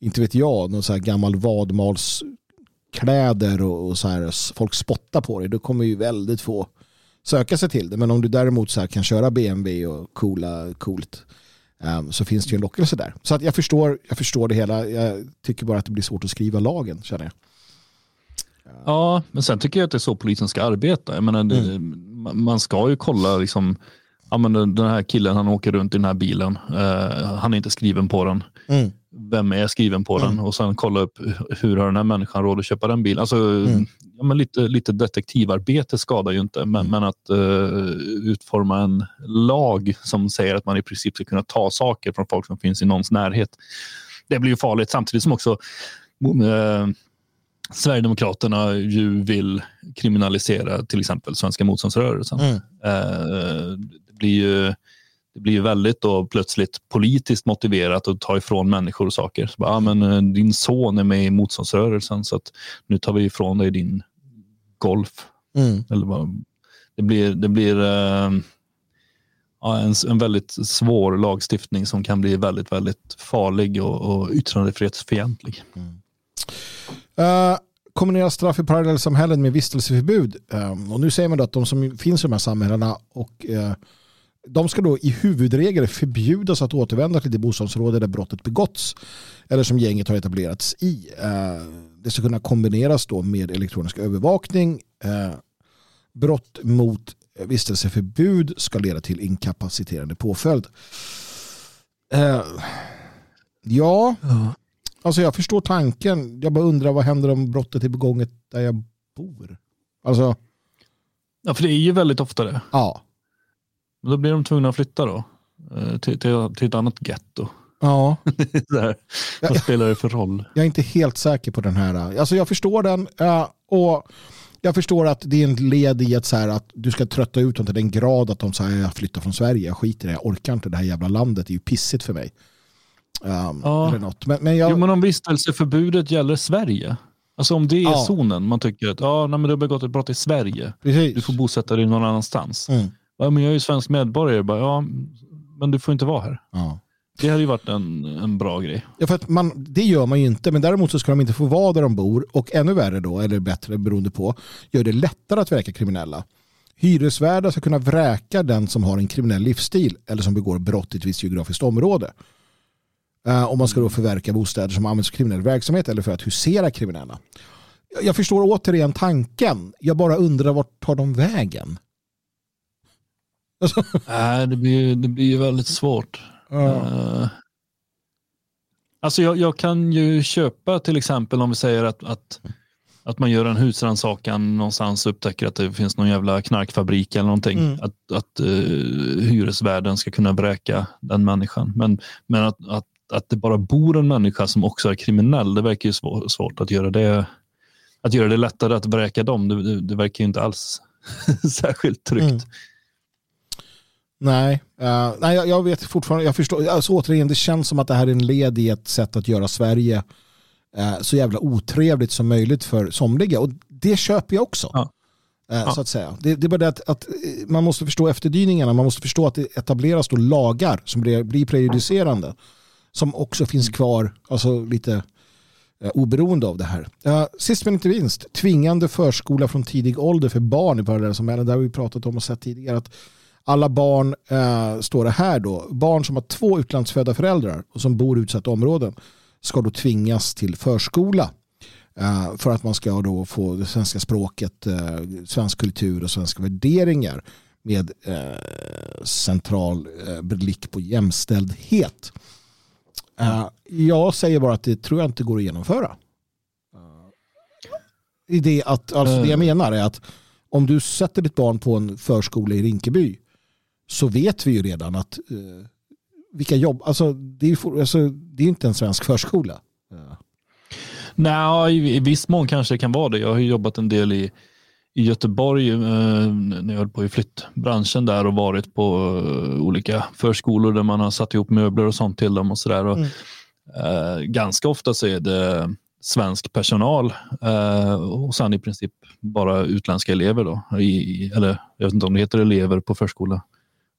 inte vet jag, någon så här gammal vadmalskläder och, och så här, folk spottar på dig, då kommer ju väldigt få söka sig till det. Men om du däremot så kan köra BMW och coola, coolt så finns det ju en lockelse där. Så att jag, förstår, jag förstår det hela. Jag tycker bara att det blir svårt att skriva lagen, känner jag.
Ja, men sen tycker jag att det är så polisen ska arbeta. Jag menar, mm. Man ska ju kolla liksom, ja, men den här killen han åker runt i den här bilen. Uh, han är inte skriven på den. Mm. Vem är skriven på mm. den? Och sen kolla upp hur har den här människan råd att köpa den bilen. Alltså, mm. ja, men lite, lite detektivarbete skadar ju inte, men, mm. men att uh, utforma en lag som säger att man i princip ska kunna ta saker från folk som finns i någons närhet. Det blir ju farligt samtidigt som också uh, Sverigedemokraterna ju vill kriminalisera till exempel svenska motståndsrörelsen. Uh, det blir ju det blir väldigt då plötsligt politiskt motiverat att ta ifrån människor och saker. Så bara, ah, men, eh, din son är med i motståndsrörelsen så att nu tar vi ifrån dig din golf. Mm. Eller bara, det blir, det blir uh, en, en väldigt svår lagstiftning som kan bli väldigt, väldigt farlig och, och yttrandefrihetsfientlig. Mm.
Uh, kombinera straff i parallellsamhällen med vistelseförbud. Och nu säger man då att de som finns i de här samhällena och de ska då i huvudregel förbjudas att återvända till det bostadsområde där brottet begåtts eller som gänget har etablerats i. Eh, det ska kunna kombineras då med elektronisk övervakning. Eh, brott mot vistelseförbud ska leda till inkapaciterande påföljd. Eh, ja, alltså jag förstår tanken. Jag bara undrar vad händer om brottet är begånget där jag bor? Alltså,
ja, för det är ju väldigt ofta det.
Ja.
Då blir de tvungna att flytta då. Eh, till, till, till ett annat getto.
Ja. <laughs>
Där. Vad spelar det för roll?
Jag är inte helt säker på den här. Alltså jag förstår den. Och jag förstår att det är en led i att, så här, att du ska trötta ut dem till den grad att de säger jag flyttar från Sverige, jag skiter i det, jag orkar inte det här jävla landet, det är ju pissigt för mig. Um, ja. eller något. Men, men, jag...
jo, men om vistelseförbudet gäller Sverige, alltså om det är ja. zonen man tycker att ja, nej, men du har begått ett brott i Sverige,
Precis.
du får bosätta dig någon annanstans. Mm ja, men jag är ju svensk medborgare. Bara, ja, men du får inte vara här.
Ja.
Det hade ju varit en, en bra grej.
Ja, för att man, det gör man ju inte, men däremot så ska de inte få vara där de bor och ännu värre då, eller bättre beroende på, gör det lättare att vräka kriminella. Hyresvärdar ska kunna vräka den som har en kriminell livsstil eller som begår brott i ett visst geografiskt område. Uh, om man ska då förverka bostäder som används för kriminell verksamhet eller för att husera kriminella. Jag förstår återigen tanken. Jag bara undrar vart tar de vägen?
Alltså. Nej, det blir, det blir väldigt svårt. Ja. Uh, alltså jag, jag, kan ju köpa till exempel om vi säger att, att, att man gör en husrannsakan någonstans och upptäcker att det finns någon jävla knarkfabrik eller någonting. Mm. Att, att uh, hyresvärden ska kunna vräka den människan. Men, men att, att, att det bara bor en människa som också är kriminell, det verkar ju svår, svårt att göra det att göra det lättare att vräka dem. Det, det, det verkar ju inte alls <laughs> särskilt tryggt. Mm.
Nej, uh, nej jag, jag, vet fortfarande, jag förstår, alltså, återigen det känns som att det här är en led i ett sätt att göra Sverige uh, så jävla otrevligt som möjligt för somliga och det köper jag också. Ja. Uh, ja. Så att säga. Det, det är bara det att, att, man måste förstå efterdyningarna, man måste förstå att det etableras då lagar som blir, blir prejudicerande som också finns mm. kvar, alltså lite oberoende av det här. sist men inte minst, tvingande förskola från tidig ålder för barn i parallellsamhällen. Det har vi pratat om och sett tidigare. att alla barn, eh, står det här då, barn som har två utlandsfödda föräldrar och som bor i utsatta områden ska då tvingas till förskola eh, för att man ska då få det svenska språket, eh, svensk kultur och svenska värderingar med eh, central eh, blick på jämställdhet. Eh, jag säger bara att det tror jag inte går att genomföra. I det, att, alltså det jag menar är att om du sätter ditt barn på en förskola i Rinkeby så vet vi ju redan att eh, vilka jobb, alltså det är, alltså det är inte en svensk förskola.
Nej, i, i viss mån kanske det kan vara det. Jag har jobbat en del i, i Göteborg eh, när jag höll på i flyttbranschen där och varit på eh, olika förskolor där man har satt ihop möbler och sånt till dem och sådär. Mm. Eh, ganska ofta så är det svensk personal eh, och sen i princip bara utländska elever. Då, i, eller jag vet inte om det heter elever på förskola.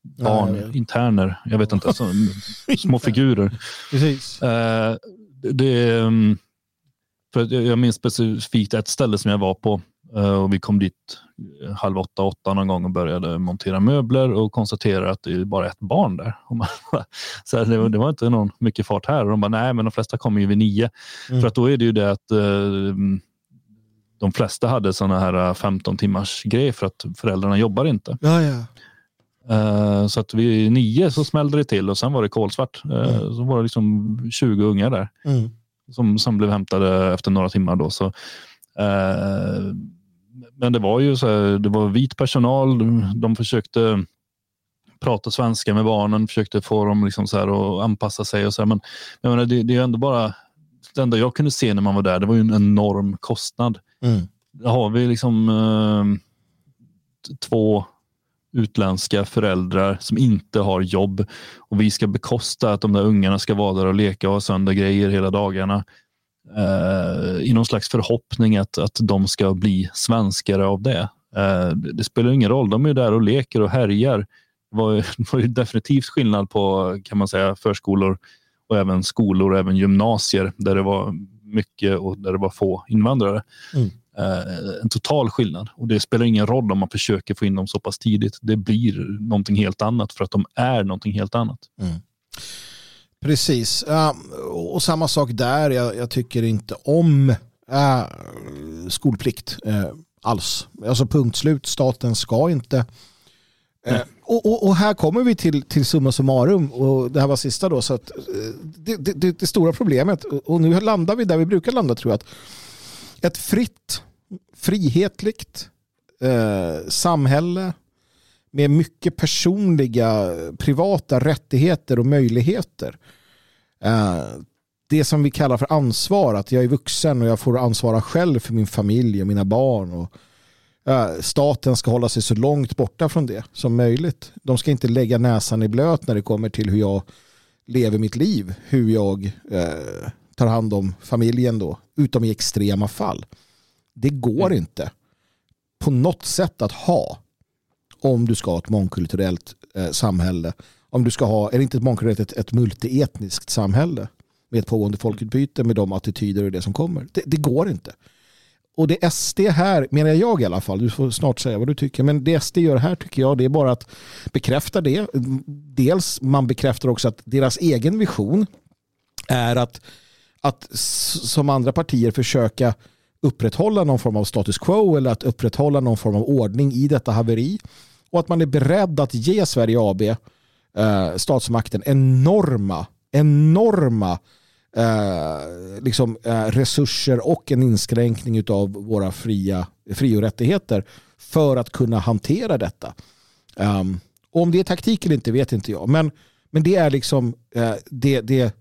Barn, ja, interner, jag vet inte. Alltså, <laughs> små figurer.
Precis.
Eh, det, mm, för jag minns specifikt ett ställe som jag var på Eh, och vi kom dit eh, halv åtta, åtta någon gång och började montera möbler och konstaterade att det är bara ett barn där. <laughs> Så det, det, var inte någon mycket fart här. Och de bara, nej, men de flesta kommer ju vid nio. Mm. För att då är det ju det att uh, de flesta hade sådana här 15 timmars grejer för att föräldrarna jobbar inte.
Ja, ja.
Uh, så att vid nio så smällde det till och sen var det kolsvart. Uh, mm. Så var det liksom 20 ungar där mm. som, som blev hämtade efter några timmar. Då. Så, men det var ju så här, det var vit personal. De försökte prata svenska med barnen, försökte få dem liksom så här att anpassa sig. och så här. Men jag menar, det, det är ändå bara det enda jag kunde se när man var där, det var ju en enorm kostnad. Mm. Där har vi liksom eh, två utländska föräldrar som inte har jobb och vi ska bekosta att de där ungarna ska vara där och leka och ha söndaggrejer hela dagarna eh, i någon slags förhoppning att, att de ska bli svenskare av det. Eh, det spelar ingen roll, de är där och leker och härjar. Det var, <laughs> det var ju definitivt skillnad på kan man säga, förskolor och även skolor och även gymnasier där det var mycket och där det var få invandrare. Mm. Eh, en total skillnad och det spelar ingen roll om man försöker få in dem så pass tidigt. Det blir någonting helt annat för att de är någonting helt annat. Mm.
Precis, och samma sak där. Jag, tycker inte om äh, skolplikt äh, alls. Alltså punkt slut. Staten ska inte. Och, och, och, här kommer vi till, till summa summarum och det här var sista då. Så att, det, det, det stora problemet och nu landar vi där vi brukar landa tror jag. Att ett fritt, frihetligt eh, samhälle med mycket personliga privata rättigheter och möjligheter. Eh, det som vi kallar för ansvar, att jag är vuxen och jag får ansvara själv för min familj och mina barn. Och, eh, staten ska hålla sig så långt borta från det som möjligt. De ska inte lägga näsan i blöt när det kommer till hur jag lever mitt liv, hur jag eh, tar hand om familjen då, utom i extrema fall. Det går mm. inte på något sätt att ha om du ska ha ett mångkulturellt eh, samhälle. Om du ska ha, eller inte ett mångkulturellt, ett, ett multietniskt samhälle med ett pågående folkutbyte med de attityder och det som kommer. Det, det, går inte. Och det SD här, menar jag i alla fall, du får snart säga vad du tycker, men det SD gör här tycker jag det är bara att bekräfta det. Dels man bekräftar också att deras egen vision är att, att som andra partier försöka upprätthålla någon form av status quo eller att upprätthålla någon form av ordning i detta haveri och att man är beredd att ge Sverige AB, eh, statsmakten, enorma, enorma eh, liksom, eh, resurser och en inskränkning av våra fria fri och rättigheter för att kunna hantera detta. Um, och om det är taktik eller inte vet inte jag. Men, men det är liksom eh, det, det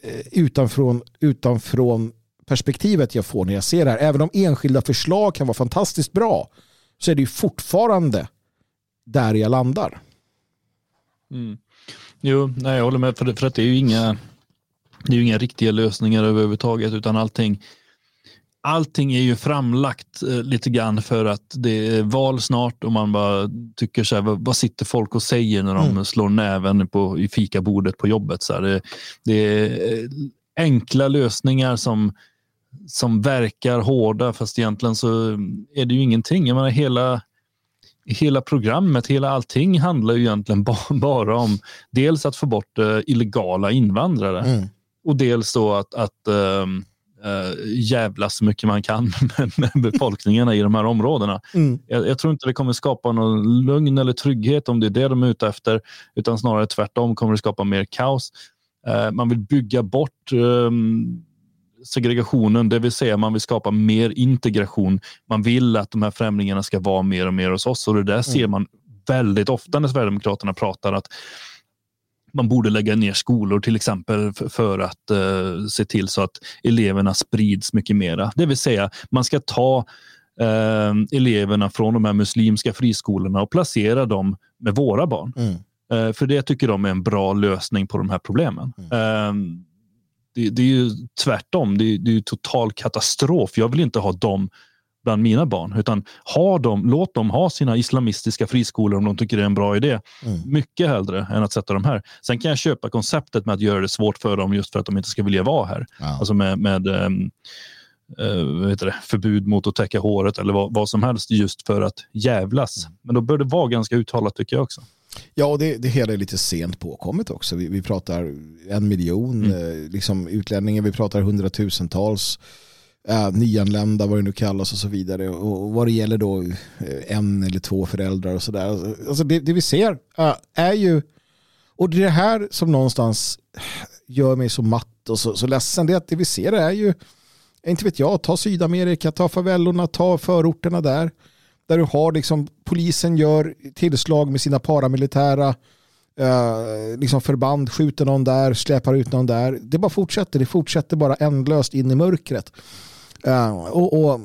Eh, utanfrån, utanfrån perspektivet jag får när jag ser det här. Även om enskilda förslag kan vara fantastiskt bra så är det ju fortfarande där jag landar.
Mm. Jo, nej, jag håller med. För, för att det är ju inga, det är ju inga riktiga lösningar överhuvudtaget utan allting allting är ju framlagt eh, lite grann för att det är val snart och man bara tycker så här, vad, vad sitter folk och säger när de mm. slår näven på, i fikabordet på jobbet? Så det, det, är eh, enkla lösningar som som verkar hårda fast egentligen så är det ju ingenting. Jag menar, hela, hela programmet, hela allting handlar ju egentligen <laughs> bara om dels att få bort uh, illegala invandrare mm. och dels då att, att uh, uh, jävla så mycket man kan <laughs> med, med befolkningarna i de här områdena. Mm. Jag, jag, tror inte det kommer skapa någon lugn eller trygghet om det är det de är ute efter, utan snarare tvärtom kommer det skapa mer kaos. Uh, man vill bygga bort um, segregationen, det vill säga man vill skapa mer integration. Man vill att de här främlingarna ska vara mer och mer hos oss och det där ser mm. man väldigt ofta när Sverigedemokraterna pratar att man borde lägga ner skolor till exempel för att uh, se till så att eleverna sprids mycket mera. Det vill säga man ska ta uh, eleverna från de här muslimska friskolorna och placera dem med våra barn. Mm. Uh, för det tycker de är en bra lösning på de här problemen. Mm. Det, det, är ju tvärtom, det är, det är total katastrof. Jag vill inte ha dem bland mina barn. Utan ha dem, låt dem ha sina islamistiska friskolor om de tycker det är en bra idé. Mm. Mycket hellre än att sätta dem här. Sen kan jag köpa konceptet med att göra det svårt för dem just för att de inte ska vilja vara här. Ja. Alltså med, med um, uh, det, förbud mot att täcka håret eller vad, vad, som helst just för att jävlas. Mm. Men då bör det vara ganska uttalat tycker jag också.
Ja, och det, det hela är lite sent påkommet också. Vi, vi pratar en miljon mm. eh, liksom utlänningar, vi pratar hundratusentals Eh, nyanlända, vad det nu kallas och så vidare. Och vad det gäller då eh, en eller två föräldrar och sådär. Alltså, alltså det, det vi ser eh, är ju, och det är det här som någonstans gör mig så matt och så, så ledsen, det är att det vi ser är ju, inte vet jag, ta Sydamerika, ta favellorna, ta förorterna där. Där du har liksom, polisen gör tillslag med sina paramilitära eh, liksom förband, skjuter någon där, släpar ut någon där. Det bara fortsätter, det fortsätter bara ändlöst in i mörkret. Eh, och, och,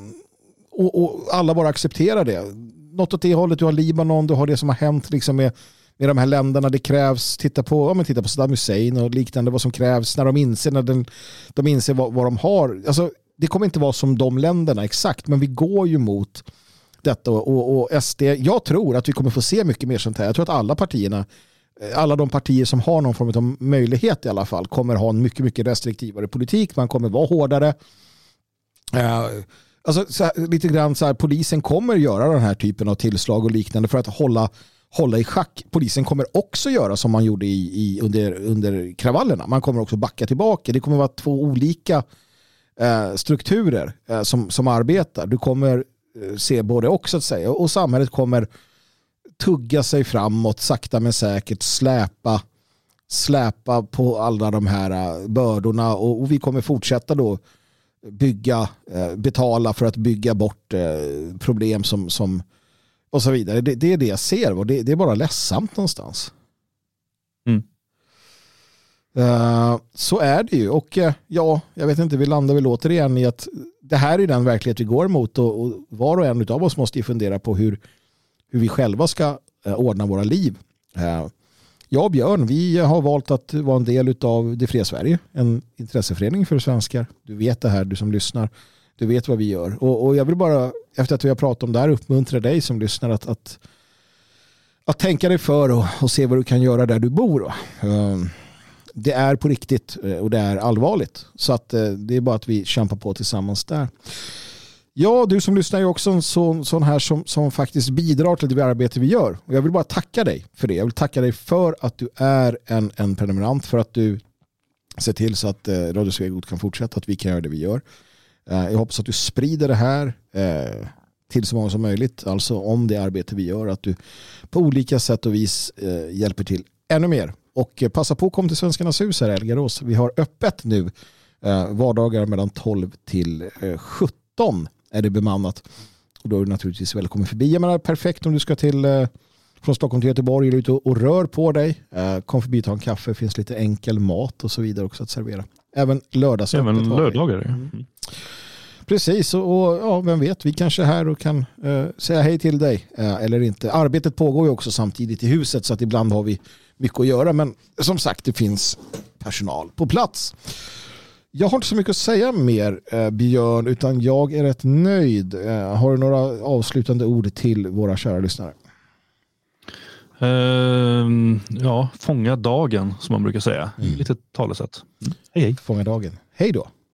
och, och, alla bara accepterar det. Något åt det hållet, du har Libanon, du har det som har hänt liksom med, med de här länderna. Det krävs, titta på, ja, men titta på Saddam Hussein och liknande, vad som krävs när de inser, när den, de inser vad, vad de har. Alltså, det kommer inte vara som de länderna exakt, men vi går ju mot detta och, och SD. Jag tror att vi kommer få se mycket mer sånt här. Jag tror att alla partierna eh, alla de partier som har någon form av möjlighet i alla fall kommer ha en mycket, mycket restriktivare politik. Man kommer vara hårdare. Eh, alltså, här, lite grann så här, polisen kommer göra den här typen av tillslag och liknande för att hålla, hålla i schack. Polisen kommer också göra som man gjorde i, i, under, under kravallerna. Man kommer också backa tillbaka. Det kommer vara två olika eh, strukturer eh, som, som arbetar. Du kommer eh, se både och så att säga och samhället kommer tugga sig framåt sakta men säkert släpa släpa på alla de här eh, bördorna och, och vi kommer fortsätta då bygga, eh, betala för att bygga bort eh, problem som, som och så vidare. Det, det är det jag ser och det, det är bara ledsamt någonstans. Mm. Uh, så är det ju och uh, ja, jag vet inte, vi landar väl återigen i att det här är den verklighet vi går mot och, och var och en av oss måste ju fundera på hur, hur vi själva ska uh, ordna våra liv. Jag och Björn, vi har valt att vara en del av Det fria Sverige, en intresseförening för svenskar. Du vet det här, du som lyssnar. Du vet vad vi gör. Och, och jag vill bara, efter att vi har pratat om det här, uppmuntra dig som lyssnar att, att, att tänka dig för och, och se vad du kan göra där du bor. Um, det är på riktigt eh, och det är allvarligt. Så att eh, det är bara att vi kämpar på tillsammans där. Ja, du som lyssnar är också en sån, sån här som, som faktiskt bidrar till det arbete vi gör. Och jag vill bara tacka dig för det. Jag vill tacka dig för att du är en, en prenumerant, för att du ser till så att eh, Radio Svegot kan fortsätta, att vi kan göra det vi gör. Eh, jag hoppas att du sprider det här eh, till så många som möjligt, alltså om det arbete vi gör, att du på olika sätt och vis eh, hjälper till ännu mer. Och eh, passa på att komma till Svenskarnas hus här i Elgarås. Vi har öppet nu eh, vardagar mellan 12 till eh, 17 är det bemannat. Och då är du naturligtvis välkommen förbi. Jag menar perfekt om du ska till eh, från Stockholm till Göteborg eller ute och, och rör på dig. Eh, kom förbi och ta en kaffe. Det finns lite enkel mat och så vidare också att servera. Även lördagsöppet.
Även lördagar. Mm.
Precis, och, och, ja, vem vet, vi kanske är här och kan eh, säga hej till dig eh, eller inte. Arbetet pågår ju också samtidigt i huset så att ibland har vi mycket att göra. Men som sagt, det finns personal på plats. Jag har inte så mycket att säga mer eh, Björn, utan jag är rätt nöjd. Eh, har du några avslutande ord till våra kära lyssnare?
Uh, ja, fånga dagen som man brukar säga. Mm. Lite talesätt. Mm. Hej hej.
Fånga dagen. Hej då.